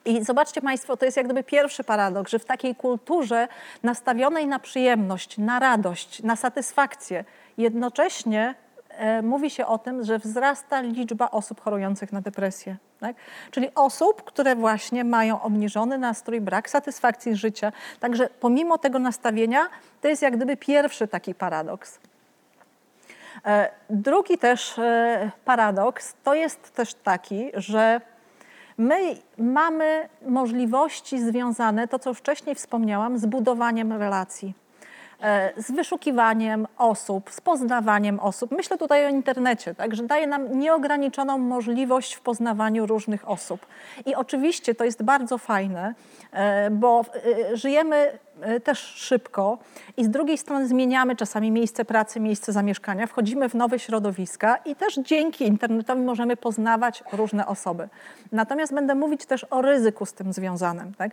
I zobaczcie Państwo, to jest jak gdyby pierwszy paradoks, że w takiej kulturze nastawionej na przyjemność, na radość, na satysfakcję, jednocześnie e, mówi się o tym, że wzrasta liczba osób chorujących na depresję. Tak? Czyli osób, które właśnie mają obniżony nastrój, brak satysfakcji życia. Także pomimo tego nastawienia, to jest jak gdyby pierwszy taki paradoks. E, drugi też e, paradoks to jest też taki, że My mamy możliwości związane, to co wcześniej wspomniałam, z budowaniem relacji. e, z wyszukiwaniem osób, z poznawaniem osób. Myślę tutaj o internecie, tak, że daje nam nieograniczoną możliwość w poznawaniu różnych osób. I oczywiście to jest bardzo fajne, e, bo e, żyjemy też szybko i z drugiej strony zmieniamy czasami miejsce pracy, miejsce zamieszkania, wchodzimy w nowe środowiska i też dzięki internetowi możemy poznawać różne osoby. Natomiast będę mówić też o ryzyku z tym związanym. Tak?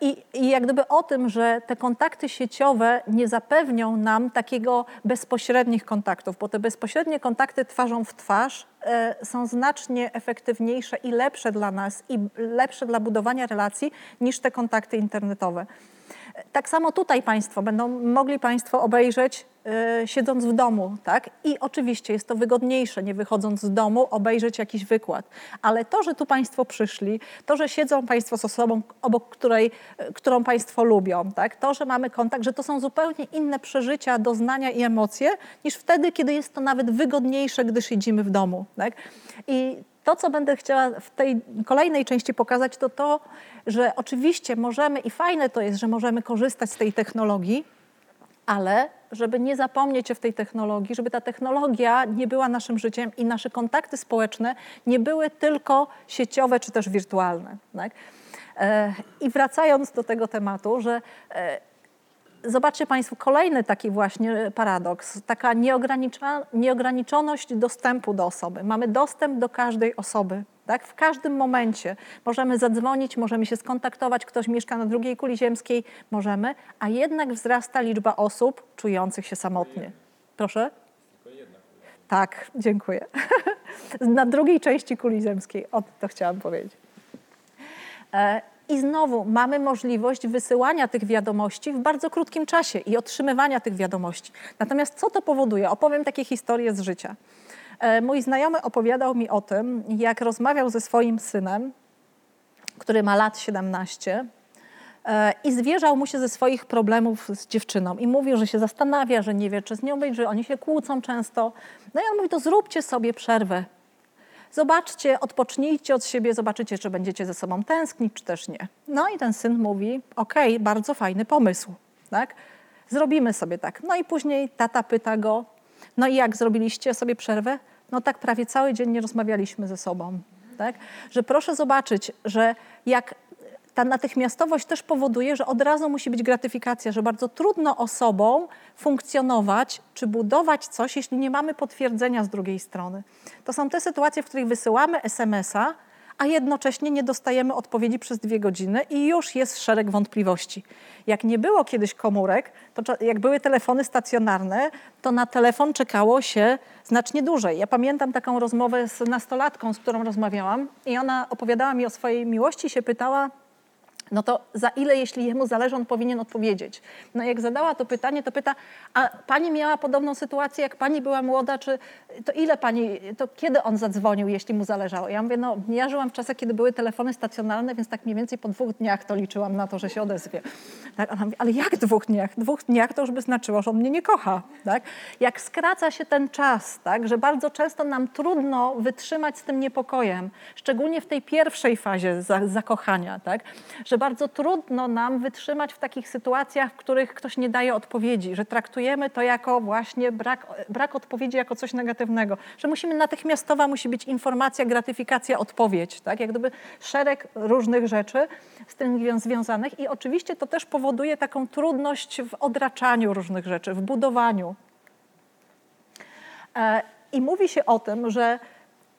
I, I jak gdyby o tym, że te kontakty sieciowe nie zapewnią nam takiego bezpośrednich kontaktów, bo te bezpośrednie kontakty twarzą w twarz e, są znacznie efektywniejsze i lepsze dla nas i lepsze dla budowania relacji niż te kontakty internetowe. Tak samo tutaj Państwo będą mogli Państwo obejrzeć y, siedząc w domu, tak? I oczywiście jest to wygodniejsze, nie wychodząc z domu, obejrzeć jakiś wykład. Ale to, że tu Państwo przyszli, to, że siedzą Państwo z osobą, obok której, y, którą Państwo lubią, tak? To, że mamy kontakt, że to są zupełnie inne przeżycia, doznania i emocje, niż wtedy, kiedy jest to nawet wygodniejsze, gdy siedzimy w domu, tak? I to, co będę chciała w tej kolejnej części pokazać, to to, że oczywiście możemy i fajne to jest, że możemy korzystać z tej technologii, ale żeby nie zapomnieć o tej technologii, żeby ta technologia nie była naszym życiem i nasze kontakty społeczne nie były tylko sieciowe czy też wirtualne. Tak? E, I wracając do tego tematu, że e, zobaczcie Państwo kolejny taki właśnie paradoks, taka nieograniczoność dostępu do osoby. Mamy dostęp do każdej osoby. Tak? W każdym momencie możemy zadzwonić, możemy się skontaktować, ktoś mieszka na drugiej kuli ziemskiej, możemy, a jednak wzrasta liczba osób czujących się samotnie. Proszę? Tak, dziękuję. na drugiej części kuli ziemskiej, o to chciałam powiedzieć. I znowu mamy możliwość wysyłania tych wiadomości w bardzo krótkim czasie i otrzymywania tych wiadomości. Natomiast co to powoduje? Opowiem takie historie z życia. E, mój znajomy opowiadał mi o tym, jak rozmawiał ze swoim synem, który ma lat 17 e, i zwierzał mu się ze swoich problemów z dziewczyną i mówił, że się zastanawia, że nie wie, czy z nią być, że oni się kłócą często. No i on mówi, to zróbcie sobie przerwę Zobaczcie, odpocznijcie od siebie, zobaczycie, czy będziecie ze sobą tęsknić, czy też nie. No i ten syn mówi, okej, okay, bardzo fajny pomysł, tak? Zrobimy sobie tak. No i później tata pyta go, no i jak zrobiliście sobie przerwę? No tak prawie cały dzień nie rozmawialiśmy ze sobą. Tak? Że proszę zobaczyć, że jak ta natychmiastowość też powoduje, że od razu musi być gratyfikacja, że bardzo trudno osobom funkcjonować czy budować coś, jeśli nie mamy potwierdzenia z drugiej strony. To są te sytuacje, w których wysyłamy SMS-a, a jednocześnie nie dostajemy odpowiedzi przez dwie godziny i już jest szereg wątpliwości. Jak nie było kiedyś komórek, to jak były telefony stacjonarne, to na telefon czekało się znacznie dłużej. Ja pamiętam taką rozmowę z nastolatką, z którą rozmawiałam i ona opowiadała mi o swojej miłości, się pytała, no to za ile, jeśli jemu zależy, on powinien odpowiedzieć? No jak zadała to pytanie, to pyta, a pani miała podobną sytuację, jak pani była młoda, czy to ile pani, to kiedy on zadzwonił, jeśli mu zależało? Ja mówię, no ja żyłam w czasach, kiedy były telefony stacjonarne, więc tak mniej więcej po dwóch dniach to liczyłam na to, że się odezwie. Tak? Ona mówi, ale jak dwóch dniach? Dwóch dniach to już by znaczyło, że on mnie nie kocha. Tak? Jak skraca się ten czas, tak? że bardzo często nam trudno wytrzymać z tym niepokojem, szczególnie w tej pierwszej fazie zakochania, tak? że bardzo trudno nam wytrzymać w takich sytuacjach, w których ktoś nie daje odpowiedzi, że traktujemy to jako właśnie brak, brak odpowiedzi jako coś negatywnego, że musimy natychmiastowa musi być informacja, gratyfikacja, odpowiedź, tak? Jak gdyby szereg różnych rzeczy z tym związanych i oczywiście to też powoduje taką trudność w odraczaniu różnych rzeczy, w budowaniu. E, I mówi się o tym, że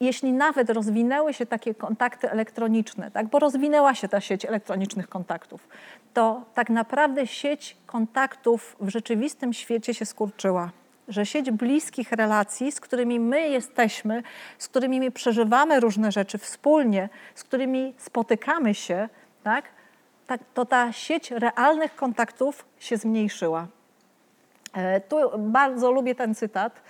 jeśli nawet rozwinęły się takie kontakty elektroniczne, tak, bo rozwinęła się ta sieć elektronicznych kontaktów, to tak naprawdę sieć kontaktów w rzeczywistym świecie się skurczyła. Że sieć bliskich relacji, z którymi my jesteśmy, z którymi my przeżywamy różne rzeczy wspólnie, z którymi spotykamy się, tak, tak to ta sieć realnych kontaktów się zmniejszyła. E, tu bardzo lubię ten cytat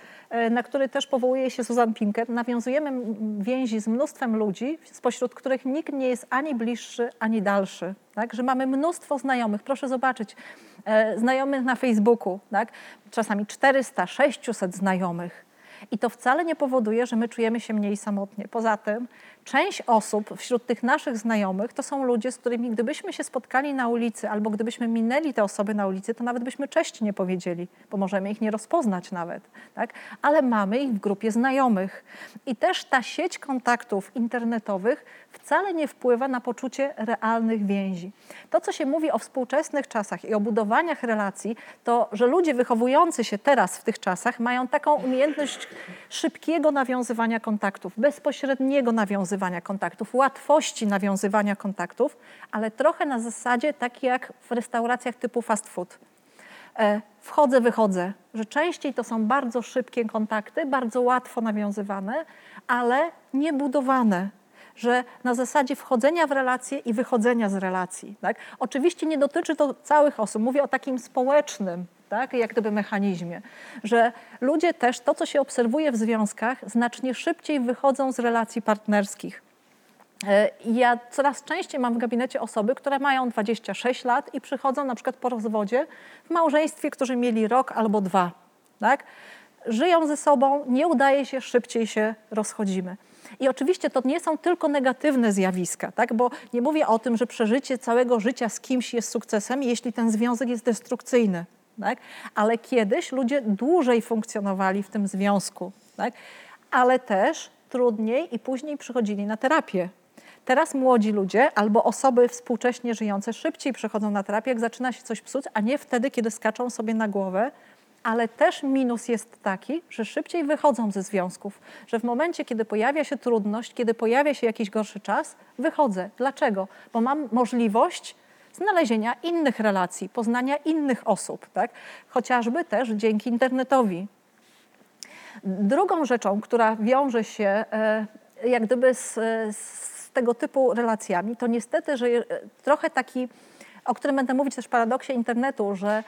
na który też powołuje się Susan Pinker, nawiązujemy więzi z mnóstwem ludzi, spośród których nikt nie jest ani bliższy, ani dalszy. Tak? Że mamy mnóstwo znajomych. Proszę zobaczyć, e, znajomych na Facebooku, tak? czasami 400, 600 znajomych. I to wcale nie powoduje, że my czujemy się mniej samotnie. Poza tym, część osób wśród tych naszych znajomych to są ludzie, z którymi gdybyśmy się spotkali na ulicy albo gdybyśmy minęli te osoby na ulicy, to nawet byśmy cześć nie powiedzieli, bo możemy ich nie rozpoznać nawet. Tak? Ale mamy ich w grupie znajomych. I też ta sieć kontaktów internetowych wcale nie wpływa na poczucie realnych więzi. To, co się mówi o współczesnych czasach i o budowaniach relacji, to, że ludzie wychowujący się teraz w tych czasach mają taką umiejętność szybkiego nawiązywania kontaktów, bezpośredniego nawiązywania kontaktów, łatwości nawiązywania kontaktów, ale trochę na zasadzie takiej jak w restauracjach typu fast food. E, wchodzę, wychodzę, że częściej to są bardzo szybkie kontakty, bardzo łatwo nawiązywane, ale niebudowane że na zasadzie wchodzenia w relacje i wychodzenia z relacji. Tak? Oczywiście nie dotyczy to całych osób, mówię o takim społecznym, tak, jak gdyby mechanizmie, że ludzie też, to co się obserwuje w związkach, znacznie szybciej wychodzą z relacji partnerskich. E, ja coraz częściej mam w gabinecie osoby, które mają 26 lat i przychodzą na przykład po rozwodzie w małżeństwie, którzy mieli rok albo dwa. Tak? Żyją ze sobą, nie udaje się, szybciej się rozchodzimy. I oczywiście to nie są tylko negatywne zjawiska, tak? bo nie mówię o tym, że przeżycie całego życia z kimś jest sukcesem, jeśli ten związek jest destrukcyjny. Tak? Ale kiedyś ludzie dłużej funkcjonowali w tym związku, tak? ale też trudniej i później przychodzili na terapię. Teraz młodzi ludzie albo osoby współcześnie żyjące szybciej przechodzą na terapię, jak zaczyna się coś psuć, a nie wtedy, kiedy skaczą sobie na głowę, ale też minus jest taki, że szybciej wychodzą ze związków, że w momencie, kiedy pojawia się trudność, kiedy pojawia się jakiś gorszy czas, wychodzę. Dlaczego? Bo mam możliwość znalezienia innych relacji, poznania innych osób, tak? chociażby też dzięki internetowi. Drugą rzeczą, która wiąże się e, jak gdyby z, z tego typu relacjami, to niestety, że trochę taki, o którym będę mówić też w paradoksie internetu, że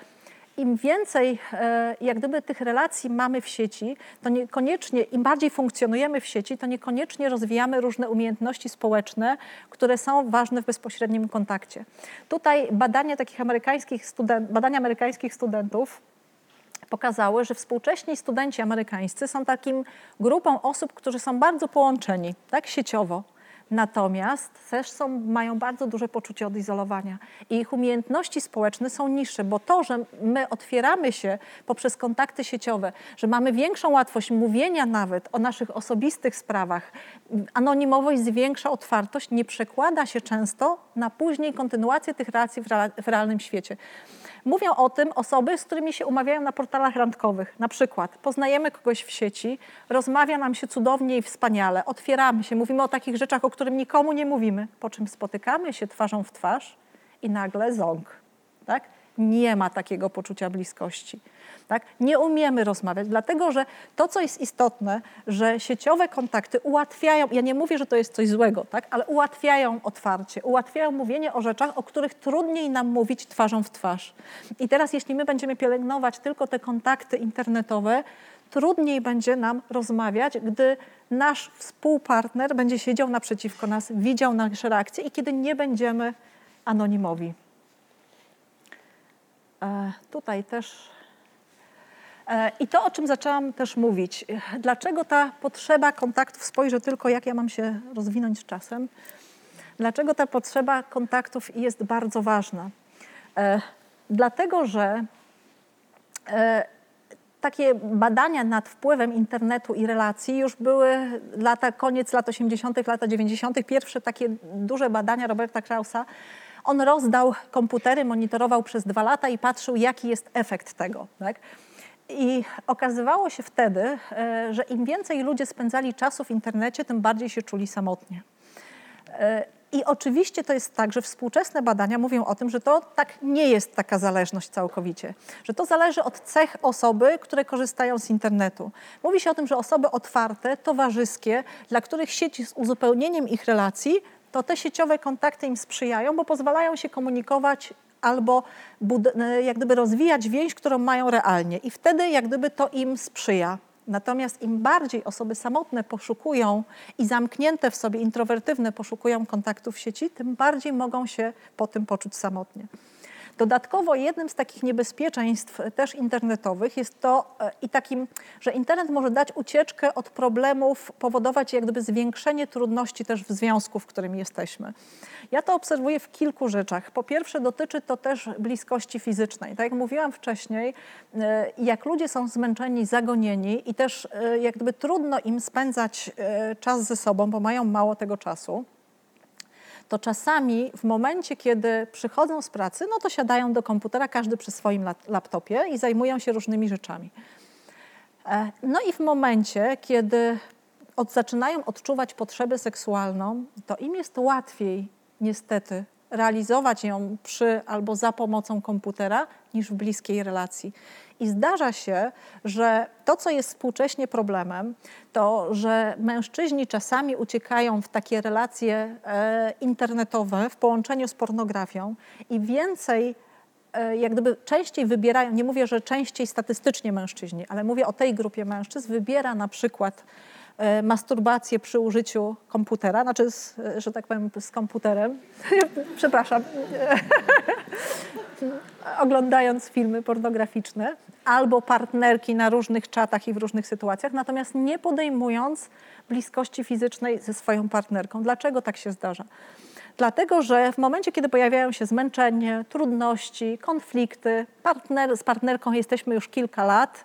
im więcej e, jak gdyby tych relacji mamy w sieci, to niekoniecznie, im bardziej funkcjonujemy w sieci, to niekoniecznie rozwijamy różne umiejętności społeczne, które są ważne w bezpośrednim kontakcie. Tutaj badania takich amerykańskich student, badania amerykańskich studentów pokazały, że współcześni studenci amerykańscy są takim grupą osób, którzy są bardzo połączeni, tak sieciowo Natomiast też są, mają bardzo duże poczucie odizolowania i ich umiejętności społeczne są niższe, bo to, że my otwieramy się poprzez kontakty sieciowe, że mamy większą łatwość mówienia nawet o naszych osobistych sprawach, anonimowość zwiększa otwartość, nie przekłada się często na później kontynuację tych relacji w realnym świecie. Mówią o tym osoby, z którymi się umawiają na portalach randkowych. Na przykład poznajemy kogoś w sieci, rozmawia nam się cudownie i wspaniale, otwieramy się, mówimy o takich rzeczach, o których nikomu nie mówimy, po czym spotykamy się twarzą w twarz i nagle ząg. Tak? Nie ma takiego poczucia bliskości. Tak? Nie umiemy rozmawiać, dlatego że to, co jest istotne, że sieciowe kontakty ułatwiają, ja nie mówię, że to jest coś złego, tak? ale ułatwiają otwarcie, ułatwiają mówienie o rzeczach, o których trudniej nam mówić twarzą w twarz. I teraz, jeśli my będziemy pielęgnować tylko te kontakty internetowe, trudniej będzie nam rozmawiać, gdy nasz współpartner będzie siedział naprzeciwko nas, widział nasze reakcje i kiedy nie będziemy anonimowi. E, tutaj też E, I to, o czym zaczęłam też mówić, dlaczego ta potrzeba kontaktów, spojrzę tylko, jak ja mam się rozwinąć z czasem, dlaczego ta potrzeba kontaktów jest bardzo ważna. E, dlatego, że takie badania nad wpływem internetu i relacji już były lata, koniec lat 80., lata 90., pierwsze takie duże badania Roberta Krausa. On rozdał komputery, monitorował przez dwa lata i patrzył, jaki jest efekt tego. Tak? I okazywało się wtedy, e, że im więcej ludzie spędzali czasu w internecie, tym bardziej się czuli samotnie. E, I oczywiście to jest tak, że współczesne badania mówią o tym, że to tak nie jest taka zależność całkowicie, że to zależy od cech osoby, które korzystają z internetu. Mówi się o tym, że osoby otwarte, towarzyskie, dla których sieci z uzupełnieniem ich relacji, to te sieciowe kontakty im sprzyjają, bo pozwalają się komunikować albo e, jak gdyby rozwijać więź, którą mają realnie i wtedy jak gdyby to im sprzyja. Natomiast im bardziej osoby samotne poszukują i zamknięte w sobie, introwertywne poszukują kontaktów w sieci, tym bardziej mogą się po tym poczuć samotnie. Dodatkowo jednym z takich niebezpieczeństw też internetowych jest to e, i takim, że internet może dać ucieczkę od problemów, powodować jak gdyby zwiększenie trudności też w związku, w którym jesteśmy. Ja to obserwuję w kilku rzeczach. Po pierwsze dotyczy to też bliskości fizycznej. Tak jak mówiłam wcześniej, e, jak ludzie są zmęczeni, zagonieni i też e, jak gdyby trudno im spędzać czas ze sobą, bo mają mało tego czasu, to czasami w momencie, kiedy przychodzą z pracy, no to siadają do komputera, każdy przy swoim laptopie i zajmują się różnymi rzeczami. E, no i w momencie, kiedy od, zaczynają odczuwać potrzebę seksualną, to im jest łatwiej niestety realizować ją przy albo za pomocą komputera niż w bliskiej relacji. I zdarza się, że to, co jest współcześnie problemem, to, że mężczyźni czasami uciekają w takie relacje e, internetowe w połączeniu z pornografią i więcej e, jak gdyby częściej wybierają, nie mówię, że częściej statystycznie mężczyźni, ale mówię o tej grupie mężczyzn, wybiera na przykład masturbację przy użyciu komputera, znaczy, z, że tak powiem, z komputerem. Przepraszam. oglądając filmy pornograficzne albo partnerki na różnych czatach i w różnych sytuacjach, natomiast nie podejmując bliskości fizycznej ze swoją partnerką. Dlaczego tak się zdarza? Dlatego, że w momencie, kiedy pojawiają się zmęczenie, trudności, konflikty, partner, z partnerką jesteśmy już kilka lat,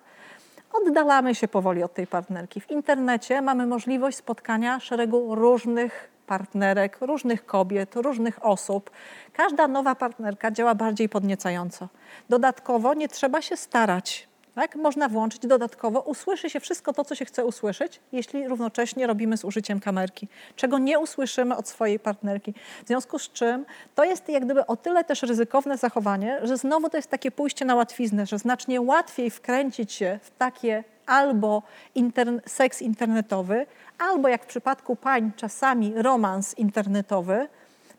oddalamy się powoli od tej partnerki. W internecie mamy możliwość spotkania szeregu różnych partnerek, różnych kobiet, różnych osób. Każda nowa partnerka działa bardziej podniecająco. Dodatkowo nie trzeba się starać. Tak? Można włączyć dodatkowo, usłyszy się wszystko to, co się chce usłyszeć, jeśli równocześnie robimy z użyciem kamerki, czego nie usłyszymy od swojej partnerki. W związku z czym to jest jak gdyby o tyle też ryzykowne zachowanie, że znowu to jest takie pójście na łatwiznę, że znacznie łatwiej wkręcić się w takie albo seks internetowy, albo jak w przypadku pań czasami romans internetowy,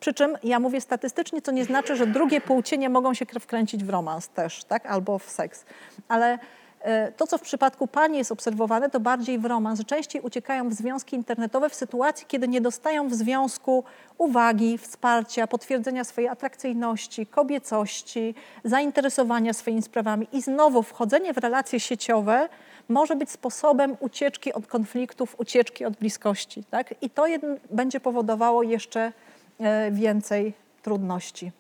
przy czym ja mówię statystycznie, co nie znaczy, że drugie płcie nie mogą się wkręcić w romans też, tak? albo w seks. Ale e, to, co w przypadku pani jest obserwowane, to bardziej w romans. Częściej uciekają w związki internetowe w sytuacji, kiedy nie dostają w związku uwagi, wsparcia, potwierdzenia swojej atrakcyjności, kobiecości, zainteresowania swoimi sprawami. I znowu wchodzenie w relacje sieciowe może być sposobem ucieczki od konfliktów, ucieczki od bliskości. Tak? I to będzie powodowało jeszcze więcej trudności.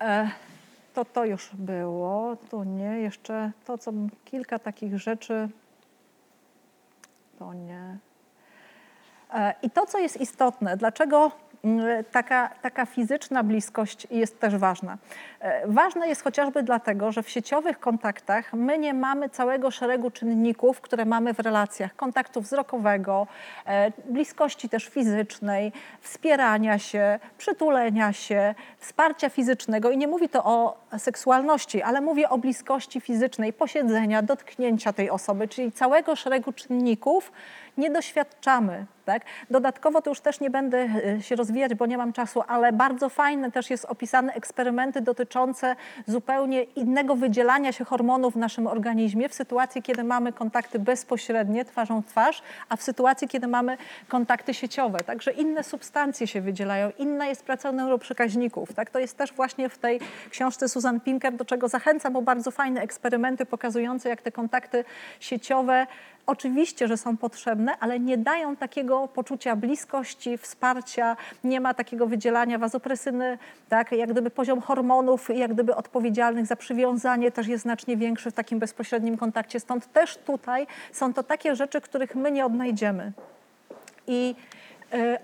E, to to już było, tu nie, jeszcze to, co kilka takich rzeczy, to nie. E, I to, co jest istotne, dlaczego taka, taka fizyczna bliskość jest też ważna. E, ważna jest chociażby dlatego, że w sieciowych kontaktach my nie mamy całego szeregu czynników, które mamy w relacjach. Kontaktu wzrokowego, e, bliskości też fizycznej, wspierania się, przytulenia się, wsparcia fizycznego. I nie mówi to o seksualności, ale mówię o bliskości fizycznej, posiedzenia, dotknięcia tej osoby, czyli całego szeregu czynników, nie doświadczamy. Tak? Dodatkowo to już też nie będę e, się rozwijać, bo nie mam czasu, ale bardzo fajne też jest opisane eksperymenty dotyczące zupełnie innego wydzielania się hormonów w naszym organizmie w sytuacji, kiedy mamy kontakty bezpośrednie, twarzą w twarz, a w sytuacji, kiedy mamy kontakty sieciowe. Także inne substancje się wydzielają, inna jest praca neuroprzekaźników. Tak? To jest też właśnie w tej książce Susan Pinker, do czego zachęcam, bo bardzo fajne eksperymenty pokazujące, jak te kontakty sieciowe oczywiście, że są potrzebne, ale nie dają takiego poczucia bliskości, wsparcia, nie ma takiego wydzielania wazopresyny, tak, jak gdyby poziom hormonów, jak gdyby odpowiedzialnych za przywiązanie też jest znacznie większy w takim bezpośrednim kontakcie. Stąd też tutaj są to takie rzeczy, których my nie odnajdziemy. I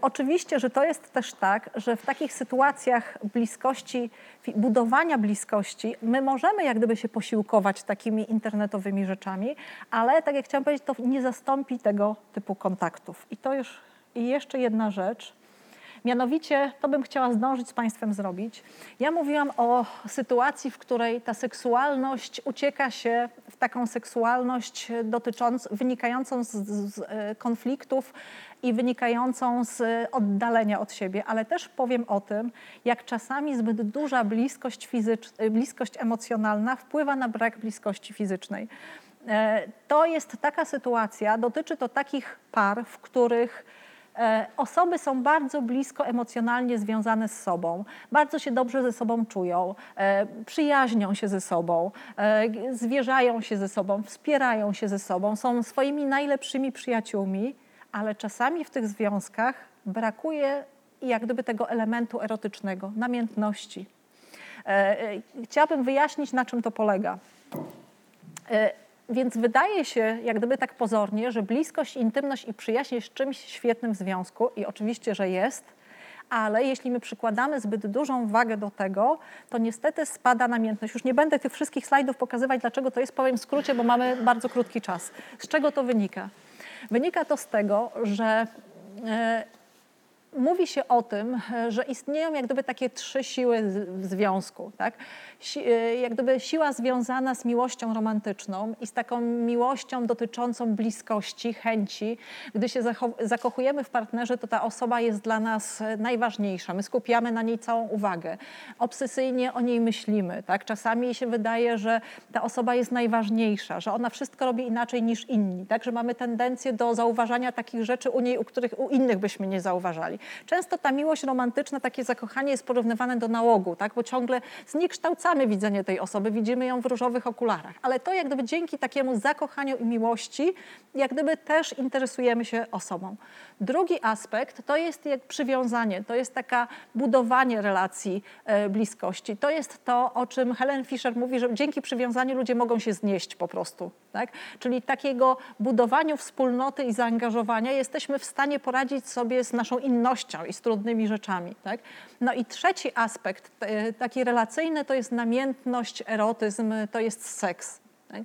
oczywiście, że to jest też tak, że w takich sytuacjach bliskości, budowania bliskości, my możemy jak gdyby się posiłkować takimi internetowymi rzeczami, ale tak jak chciałam powiedzieć, to nie zastąpi tego typu kontaktów. I to już i jeszcze jedna rzecz. Mianowicie, to bym chciała zdążyć z Państwem zrobić. Ja mówiłam o sytuacji, w której ta seksualność ucieka się w taką seksualność dotyczącą, wynikającą z, z e, konfliktów i wynikającą z oddalenia od siebie, ale też powiem o tym, jak czasami zbyt duża bliskość, fizycz, bliskość emocjonalna wpływa na brak bliskości fizycznej. E, to jest taka sytuacja, dotyczy to takich par, w których E, osoby są bardzo blisko emocjonalnie związane z sobą, bardzo się dobrze ze sobą czują, e, przyjaźnią się ze sobą, e, zwierzają się ze sobą, wspierają się ze sobą, są swoimi najlepszymi przyjaciółmi, ale czasami w tych związkach brakuje jak gdyby tego elementu erotycznego, namiętności. Chciałabym wyjaśnić, na czym to polega. Więc wydaje się, jak gdyby tak pozornie, że bliskość, intymność i przyjaźń jest czymś świetnym w związku i oczywiście, że jest, ale jeśli my przykładamy zbyt dużą wagę do tego, to niestety spada namiętność. Już nie będę tych wszystkich slajdów pokazywać, dlaczego to jest, powiem w skrócie, bo mamy bardzo krótki czas. Z czego to wynika? Wynika to z tego, że e, mówi się o tym, że istnieją jak gdyby takie trzy siły w związku. Tak? Si, e, jak gdyby siła związana z miłością romantyczną i z taką miłością dotyczącą bliskości, chęci. Gdy się zakochujemy w partnerze, to ta osoba jest dla nas najważniejsza. My skupiamy na niej całą uwagę. Obsesyjnie o niej myślimy. Tak? Czasami się wydaje, że ta osoba jest najważniejsza, że ona wszystko robi inaczej niż inni. Tak? Że mamy tendencję do zauważania takich rzeczy u niej, u których u innych byśmy nie zauważali. Często ta miłość romantyczna, takie zakochanie jest porównywane do nałogu, tak? bo ciągle zniekształcamy widzenie tej osoby, widzimy ją w różowych okularach. Ale to jak gdyby dzięki takiemu zakochaniu i miłości, jak gdyby też interesujemy się osobą. Drugi aspekt to jest jak przywiązanie, to jest taka budowanie relacji e, bliskości. To jest to, o czym Helen Fisher mówi, że dzięki przywiązaniu ludzie mogą się znieść po prostu. Tak? Czyli takiego budowaniu wspólnoty i zaangażowania jesteśmy w stanie poradzić sobie z naszą innością i z trudnymi rzeczami. Tak? No i trzeci aspekt, e, taki relacyjny, to jest namiętność, erotyzm, to jest seks. Tak?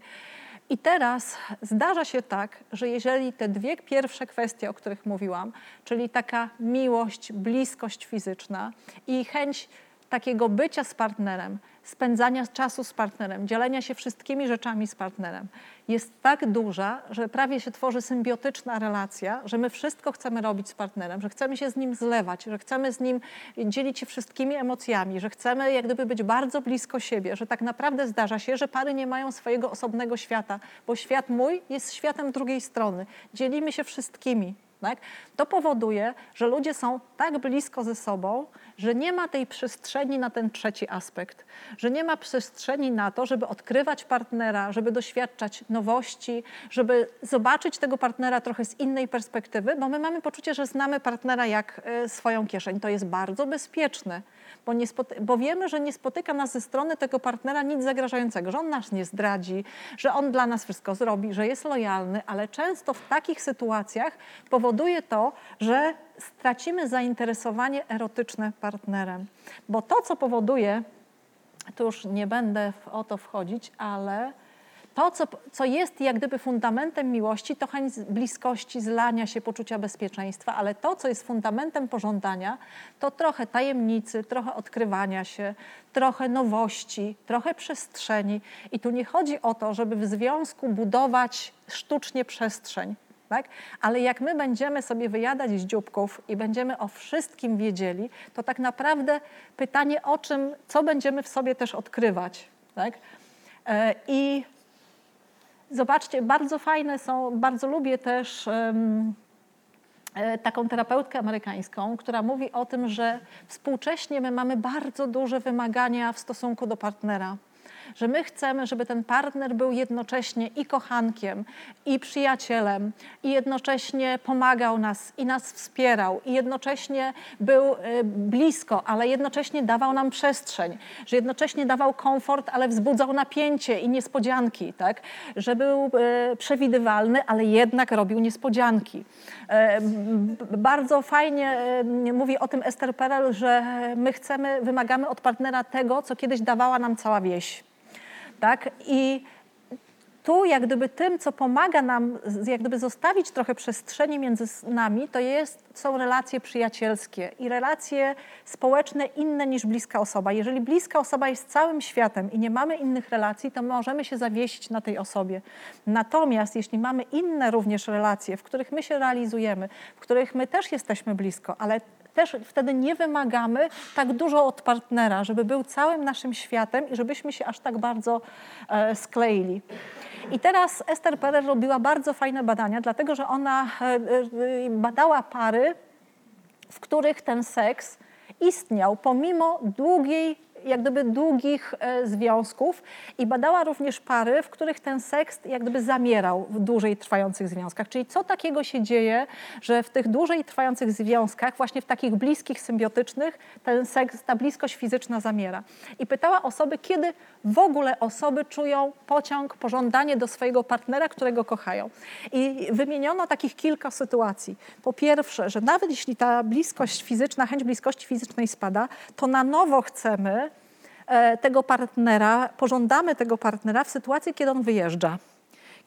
I teraz zdarza się tak, że jeżeli te dwie pierwsze kwestie, o których mówiłam, czyli taka miłość, bliskość fizyczna i chęć takiego bycia z partnerem, spędzania czasu z partnerem, dzielenia się wszystkimi rzeczami z partnerem jest tak duża, że prawie się tworzy symbiotyczna relacja, że my wszystko chcemy robić z partnerem, że chcemy się z nim zlewać, że chcemy z nim dzielić się wszystkimi emocjami, że chcemy jak gdyby być bardzo blisko siebie, że tak naprawdę zdarza się, że pary nie mają swojego osobnego świata, bo świat mój jest światem drugiej strony. Dzielimy się wszystkimi. Tak? To powoduje, że ludzie są tak blisko ze sobą, że nie ma tej przestrzeni na ten trzeci aspekt, że nie ma przestrzeni na to, żeby odkrywać partnera, żeby doświadczać nowości, żeby zobaczyć tego partnera trochę z innej perspektywy, bo my mamy poczucie, że znamy partnera jak e, swoją kieszeń. To jest bardzo bezpieczne bo, bo wiemy, że nie spotyka nas ze strony tego partnera nic zagrażającego, że on nas nie zdradzi, że on dla nas wszystko zrobi, że jest lojalny, ale często w takich sytuacjach powoduje to, że stracimy zainteresowanie erotyczne partnerem. Bo to, co powoduje, tu już nie będę o to wchodzić, ale to, co, co jest jak gdyby fundamentem miłości, to chęć bliskości, zlania się, poczucia bezpieczeństwa, ale to, co jest fundamentem pożądania, to trochę tajemnicy, trochę odkrywania się, trochę nowości, trochę przestrzeni. I tu nie chodzi o to, żeby w związku budować sztucznie przestrzeń. Tak? Ale jak my będziemy sobie wyjadać z dzióbków i będziemy o wszystkim wiedzieli, to tak naprawdę pytanie o czym, co będziemy w sobie też odkrywać. Tak? E, I Zobaczcie, bardzo fajne są, bardzo lubię też um, taką terapeutkę amerykańską, która mówi o tym, że współcześnie my mamy bardzo duże wymagania w stosunku do partnera że my chcemy, żeby ten partner był jednocześnie i kochankiem, i przyjacielem, i jednocześnie pomagał nas, i nas wspierał, i jednocześnie był y, blisko, ale jednocześnie dawał nam przestrzeń, że jednocześnie dawał komfort, ale wzbudzał napięcie i niespodzianki, tak? że był y, przewidywalny, ale jednak robił niespodzianki. Y, bardzo fajnie mówi o tym Esther Perel, że my chcemy, wymagamy od partnera tego, co kiedyś dawała nam cała wieś tak? I tu jak gdyby tym, co pomaga nam jak gdyby zostawić trochę przestrzeni między nami, to jest, są relacje przyjacielskie i relacje społeczne inne niż bliska osoba. Jeżeli bliska osoba jest całym światem i nie mamy innych relacji, to możemy się zawiesić na tej osobie. Natomiast jeśli mamy inne również relacje, w których my się realizujemy, w których my też jesteśmy blisko, ale też wtedy nie wymagamy tak dużo od partnera, żeby był całym naszym światem i żebyśmy się aż tak bardzo e, skleili. I teraz Esther Perel robiła bardzo fajne badania, dlatego że ona e, e, badała pary, w których ten seks istniał pomimo długiej jak gdyby długich e, związków i badała również pary, w których ten seks jak gdyby zamierał w dłużej trwających związkach. Czyli co takiego się dzieje, że w tych dłużej trwających związkach, właśnie w takich bliskich, symbiotycznych, ten seks, ta bliskość fizyczna zamiera. I pytała osoby, kiedy w ogóle osoby czują pociąg, pożądanie do swojego partnera, którego kochają. I wymieniono takich kilka sytuacji. Po pierwsze, że nawet jeśli ta bliskość fizyczna, chęć bliskości fizycznej spada, to na nowo chcemy tego partnera, pożądamy tego partnera w sytuacji, kiedy on wyjeżdża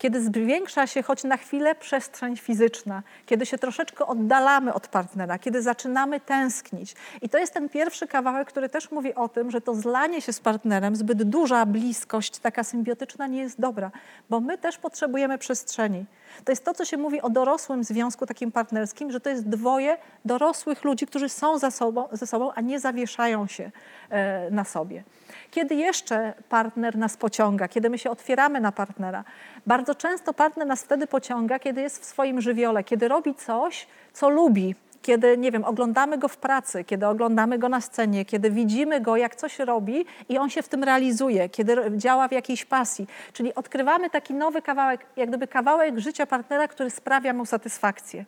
kiedy zwiększa się choć na chwilę przestrzeń fizyczna, kiedy się troszeczkę oddalamy od partnera, kiedy zaczynamy tęsknić. I to jest ten pierwszy kawałek, który też mówi o tym, że to zlanie się z partnerem, zbyt duża bliskość, taka symbiotyczna nie jest dobra, bo my też potrzebujemy przestrzeni. To jest to, co się mówi o dorosłym związku takim partnerskim, że to jest dwoje dorosłych ludzi, którzy są ze sobą, ze sobą a nie zawieszają się e, na sobie. Kiedy jeszcze partner nas pociąga, kiedy my się otwieramy na partnera? Bardzo często partner nas wtedy pociąga, kiedy jest w swoim żywiole, kiedy robi coś, co lubi, kiedy, nie wiem, oglądamy go w pracy, kiedy oglądamy go na scenie, kiedy widzimy go, jak coś robi i on się w tym realizuje, kiedy działa w jakiejś pasji. Czyli odkrywamy taki nowy kawałek, jak gdyby kawałek życia partnera, który sprawia mu satysfakcję.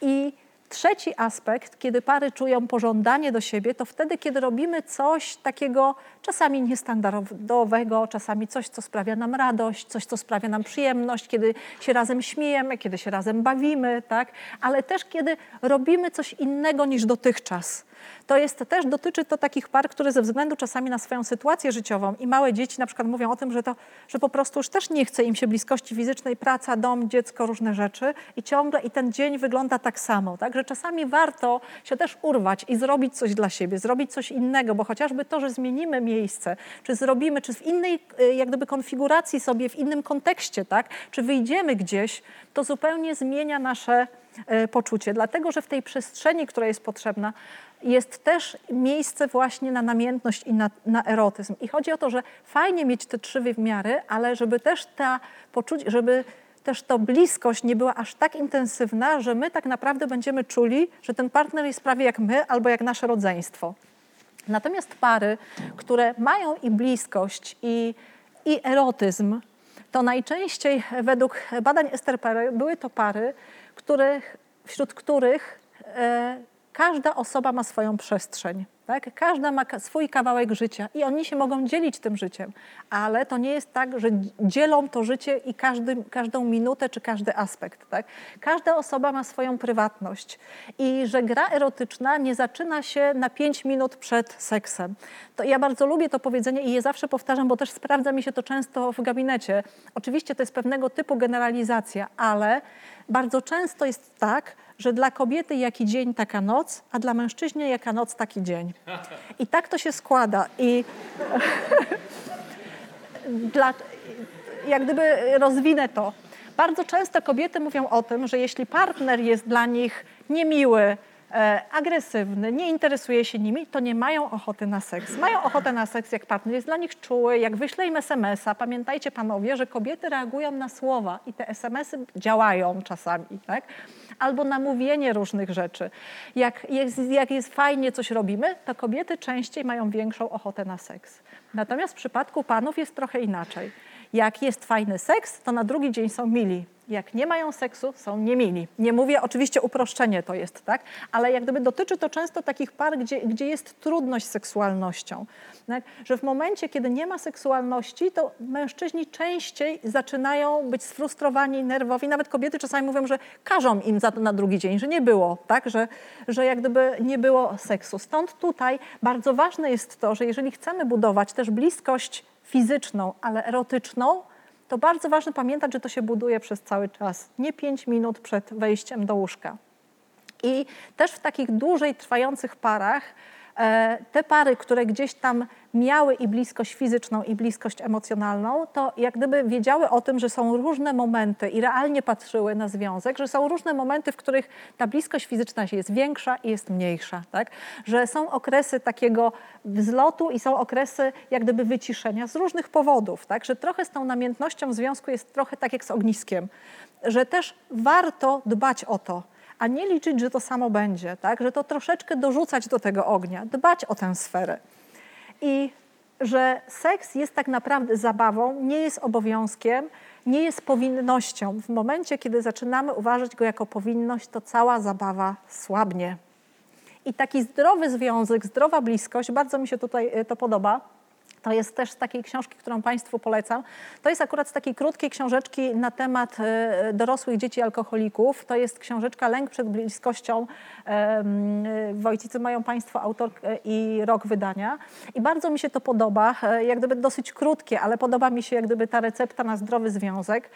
I Trzeci aspekt, kiedy pary czują pożądanie do siebie, to wtedy, kiedy robimy coś takiego czasami niestandardowego, czasami coś, co sprawia nam radość, coś, co sprawia nam przyjemność, kiedy się razem śmiejemy, kiedy się razem bawimy, tak? ale też kiedy robimy coś innego niż dotychczas. To jest też, dotyczy to takich par, które ze względu czasami na swoją sytuację życiową i małe dzieci na przykład mówią o tym, że, to, że po prostu już też nie chce im się bliskości fizycznej, praca, dom, dziecko, różne rzeczy i ciągle i ten dzień wygląda tak samo, tak? że czasami warto się też urwać i zrobić coś dla siebie, zrobić coś innego, bo chociażby to, że zmienimy miejsce, czy zrobimy, czy w innej y, jak gdyby konfiguracji sobie, w innym kontekście, tak? czy wyjdziemy gdzieś, to zupełnie zmienia nasze y, poczucie, dlatego że w tej przestrzeni, która jest potrzebna, jest też miejsce właśnie na namiętność i na, na, erotyzm. I chodzi o to, że fajnie mieć te trzy wymiary, ale żeby też ta poczucie, żeby też ta bliskość nie była aż tak intensywna, że my tak naprawdę będziemy czuli, że ten partner jest prawie jak my albo jak nasze rodzeństwo. Natomiast pary, które mają i bliskość, i, i erotyzm, to najczęściej według badań Esther Perel były to pary, których, wśród których e, każda osoba ma swoją przestrzeń. Tak? Każda ma swój kawałek życia i oni się mogą dzielić tym życiem, ale to nie jest tak, że dzielą to życie i każdy, każdą minutę czy każdy aspekt. Tak? Każda osoba ma swoją prywatność i że gra erotyczna nie zaczyna się na pięć minut przed seksem. To ja bardzo lubię to powiedzenie i je zawsze powtarzam, bo też sprawdza mi się to często w gabinecie. Oczywiście to jest pewnego typu generalizacja, ale bardzo często jest tak, że dla kobiety jaki dzień, taka noc, a dla mężczyźni jaka noc, taki dzień. I tak to się składa. I dla, jak gdyby rozwinę to. Bardzo często kobiety mówią o tym, że jeśli partner jest dla nich niemiły, agresywny, nie interesuje się nimi, to nie mają ochoty na seks. Mają ochotę na seks, jak partner jest dla nich czuły, jak wyśle im SMS-a. Pamiętajcie panowie, że kobiety reagują na słowa i te SMS-y działają czasami. Tak? albo na mówienie różnych rzeczy. Jak jest, jak jest fajnie coś robimy, to kobiety częściej mają większą ochotę na seks. Natomiast w przypadku panów jest trochę inaczej. Jak jest fajny seks, to na drugi dzień są mili jak nie mają seksu, są niemili. Nie mówię, oczywiście uproszczenie to jest, tak? Ale jak gdyby dotyczy to często takich par, gdzie, gdzie jest trudność z seksualnością. Tak? Że w momencie, kiedy nie ma seksualności, to mężczyźni częściej zaczynają być sfrustrowani, nerwowi. Nawet kobiety czasami mówią, że każą im za to na drugi dzień, że nie było, tak? Że, że jak gdyby nie było seksu. Stąd tutaj bardzo ważne jest to, że jeżeli chcemy budować też bliskość fizyczną, ale erotyczną, to bardzo ważne pamiętać, że to się buduje przez cały czas, nie pięć minut przed wejściem do łóżka. I też w takich dłużej trwających parach te pary, które gdzieś tam miały i bliskość fizyczną, i bliskość emocjonalną, to jak gdyby wiedziały o tym, że są różne momenty i realnie patrzyły na związek, że są różne momenty, w których ta bliskość fizyczna jest większa i jest mniejsza. Tak? Że są okresy takiego wzlotu i są okresy jak gdyby wyciszenia z różnych powodów. Tak? Że trochę z tą namiętnością w związku jest trochę tak jak z ogniskiem. Że też warto dbać o to, a nie liczyć, że to samo będzie, tak? że to troszeczkę dorzucać do tego ognia, dbać o tę sferę. I że seks jest tak naprawdę zabawą, nie jest obowiązkiem, nie jest powinnością. W momencie, kiedy zaczynamy uważać go jako powinność, to cała zabawa słabnie. I taki zdrowy związek, zdrowa bliskość, bardzo mi się tutaj e, to podoba to jest też z takiej książki, którą Państwu polecam. To jest akurat z takiej krótkiej książeczki na temat e, dorosłych dzieci alkoholików. To jest książeczka Lęk przed bliskością. Wojcicy mają Państwo autorkę i rok wydania. I bardzo mi się to podoba, e, jak gdyby dosyć krótkie, ale podoba mi się jak gdyby ta recepta na zdrowy związek.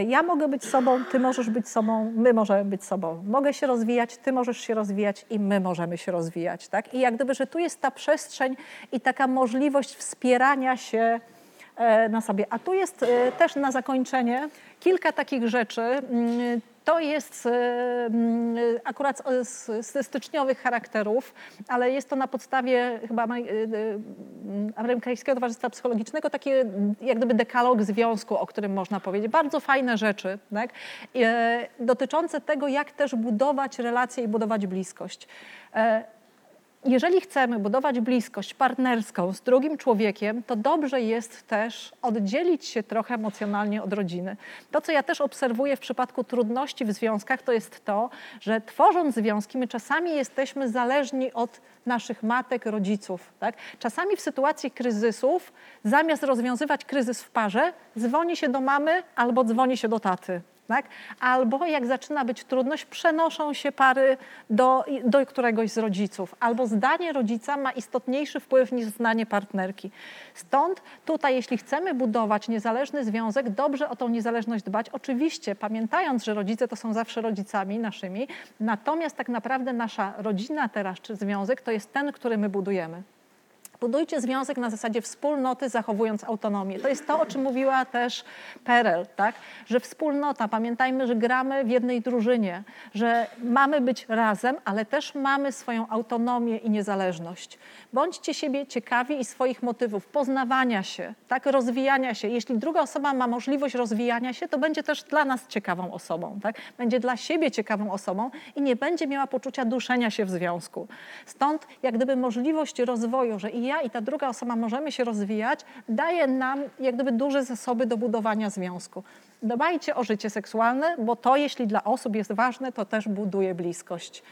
Ja mogę być sobą, ty możesz być sobą, my możemy być sobą. Mogę się rozwijać, ty możesz się rozwijać i my możemy się rozwijać. Tak? I jak gdyby, że tu jest ta przestrzeń i taka możliwość wspierania się e, na sobie. A tu jest e, też na zakończenie kilka takich rzeczy, mm, to jest e, mm, akurat ze styczniowych charakterów, ale jest to na podstawie chyba e, e, Amerykańskiego Towarzystwa Psychologicznego takie jak gdyby dekalog związku, o którym można powiedzieć. Bardzo fajne rzeczy tak? dotyczące tego, jak też budować relacje i budować bliskość jeżeli chcemy budować bliskość partnerską z drugim człowiekiem, to dobrze jest też oddzielić się trochę emocjonalnie od rodziny. To, co ja też obserwuję w przypadku trudności w związkach, to jest to, że tworząc związki, my czasami jesteśmy zależni od naszych matek, rodziców. Tak? Czasami w sytuacji kryzysów, zamiast rozwiązywać kryzys w parze, dzwoni się do mamy albo dzwoni się do taty. Tak? Albo jak zaczyna być trudność, przenoszą się pary do, do któregoś z rodziców. Albo zdanie rodzica ma istotniejszy wpływ niż zdanie partnerki. Stąd tutaj, jeśli chcemy budować niezależny związek, dobrze o tą niezależność dbać. Oczywiście pamiętając, że rodzice to są zawsze rodzicami naszymi, natomiast tak naprawdę nasza rodzina teraz, czy związek, to jest ten, który my budujemy. Budujcie związek na zasadzie wspólnoty, zachowując autonomię. To jest to, o czym mówiła też Perel, tak? że wspólnota, pamiętajmy, że gramy w jednej drużynie, że mamy być razem, ale też mamy swoją autonomię i niezależność. Bądźcie siebie ciekawi i swoich motywów, poznawania się, tak? rozwijania się. Jeśli druga osoba ma możliwość rozwijania się, to będzie też dla nas ciekawą osobą. Tak? Będzie dla siebie ciekawą osobą i nie będzie miała poczucia duszenia się w związku. Stąd jak gdyby możliwość rozwoju, że i ja i ta druga osoba możemy się rozwijać, daje nam jak gdyby duże zasoby do budowania związku. Dbajcie o życie seksualne, bo to jeśli dla osób jest ważne, to też buduje bliskość.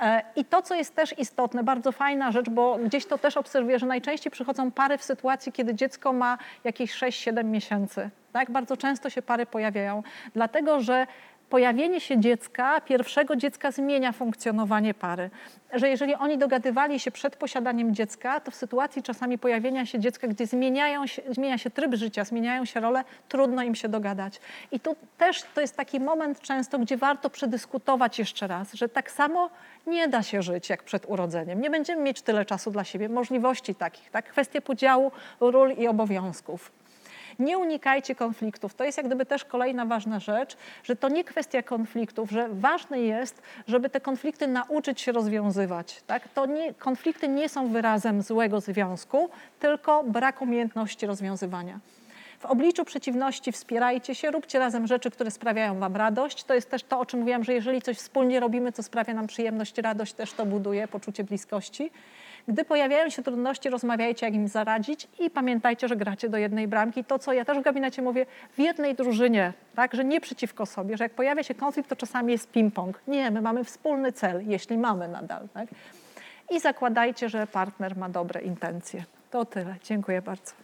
E, I to, co jest też istotne, bardzo fajna rzecz, bo gdzieś to też obserwuję, że najczęściej przychodzą pary w sytuacji, kiedy dziecko ma jakieś 6-7 miesięcy. Tak? Bardzo często się pary pojawiają, dlatego że pojawienie się dziecka, pierwszego dziecka zmienia funkcjonowanie pary. Że jeżeli oni dogadywali się przed posiadaniem dziecka, to w sytuacji czasami pojawienia się dziecka, gdzie zmieniają się, zmienia się tryb życia, zmieniają się role, trudno im się dogadać. I tu też to jest taki moment często, gdzie warto przedyskutować jeszcze raz, że tak samo nie da się żyć jak przed urodzeniem. Nie będziemy mieć tyle czasu dla siebie, możliwości takich, tak? Kwestie podziału ról i obowiązków. Nie unikajcie konfliktów. To jest jak gdyby też kolejna ważna rzecz, że to nie kwestia konfliktów, że ważne jest, żeby te konflikty nauczyć się rozwiązywać. Tak? To nie, konflikty nie są wyrazem złego związku, tylko brak umiejętności rozwiązywania. W obliczu przeciwności wspierajcie się, róbcie razem rzeczy, które sprawiają Wam radość. To jest też to, o czym mówiłam, że jeżeli coś wspólnie robimy, co sprawia nam przyjemność, radość, też to buduje poczucie bliskości. Gdy pojawiają się trudności, rozmawiajcie, jak im zaradzić i pamiętajcie, że gracie do jednej bramki. To, co ja też w gabinecie mówię, w jednej drużynie, tak, że nie przeciwko sobie, że jak pojawia się konflikt, to czasami jest ping-pong. Nie, my mamy wspólny cel, jeśli mamy nadal. Tak? I zakładajcie, że partner ma dobre intencje. To tyle. Dziękuję bardzo.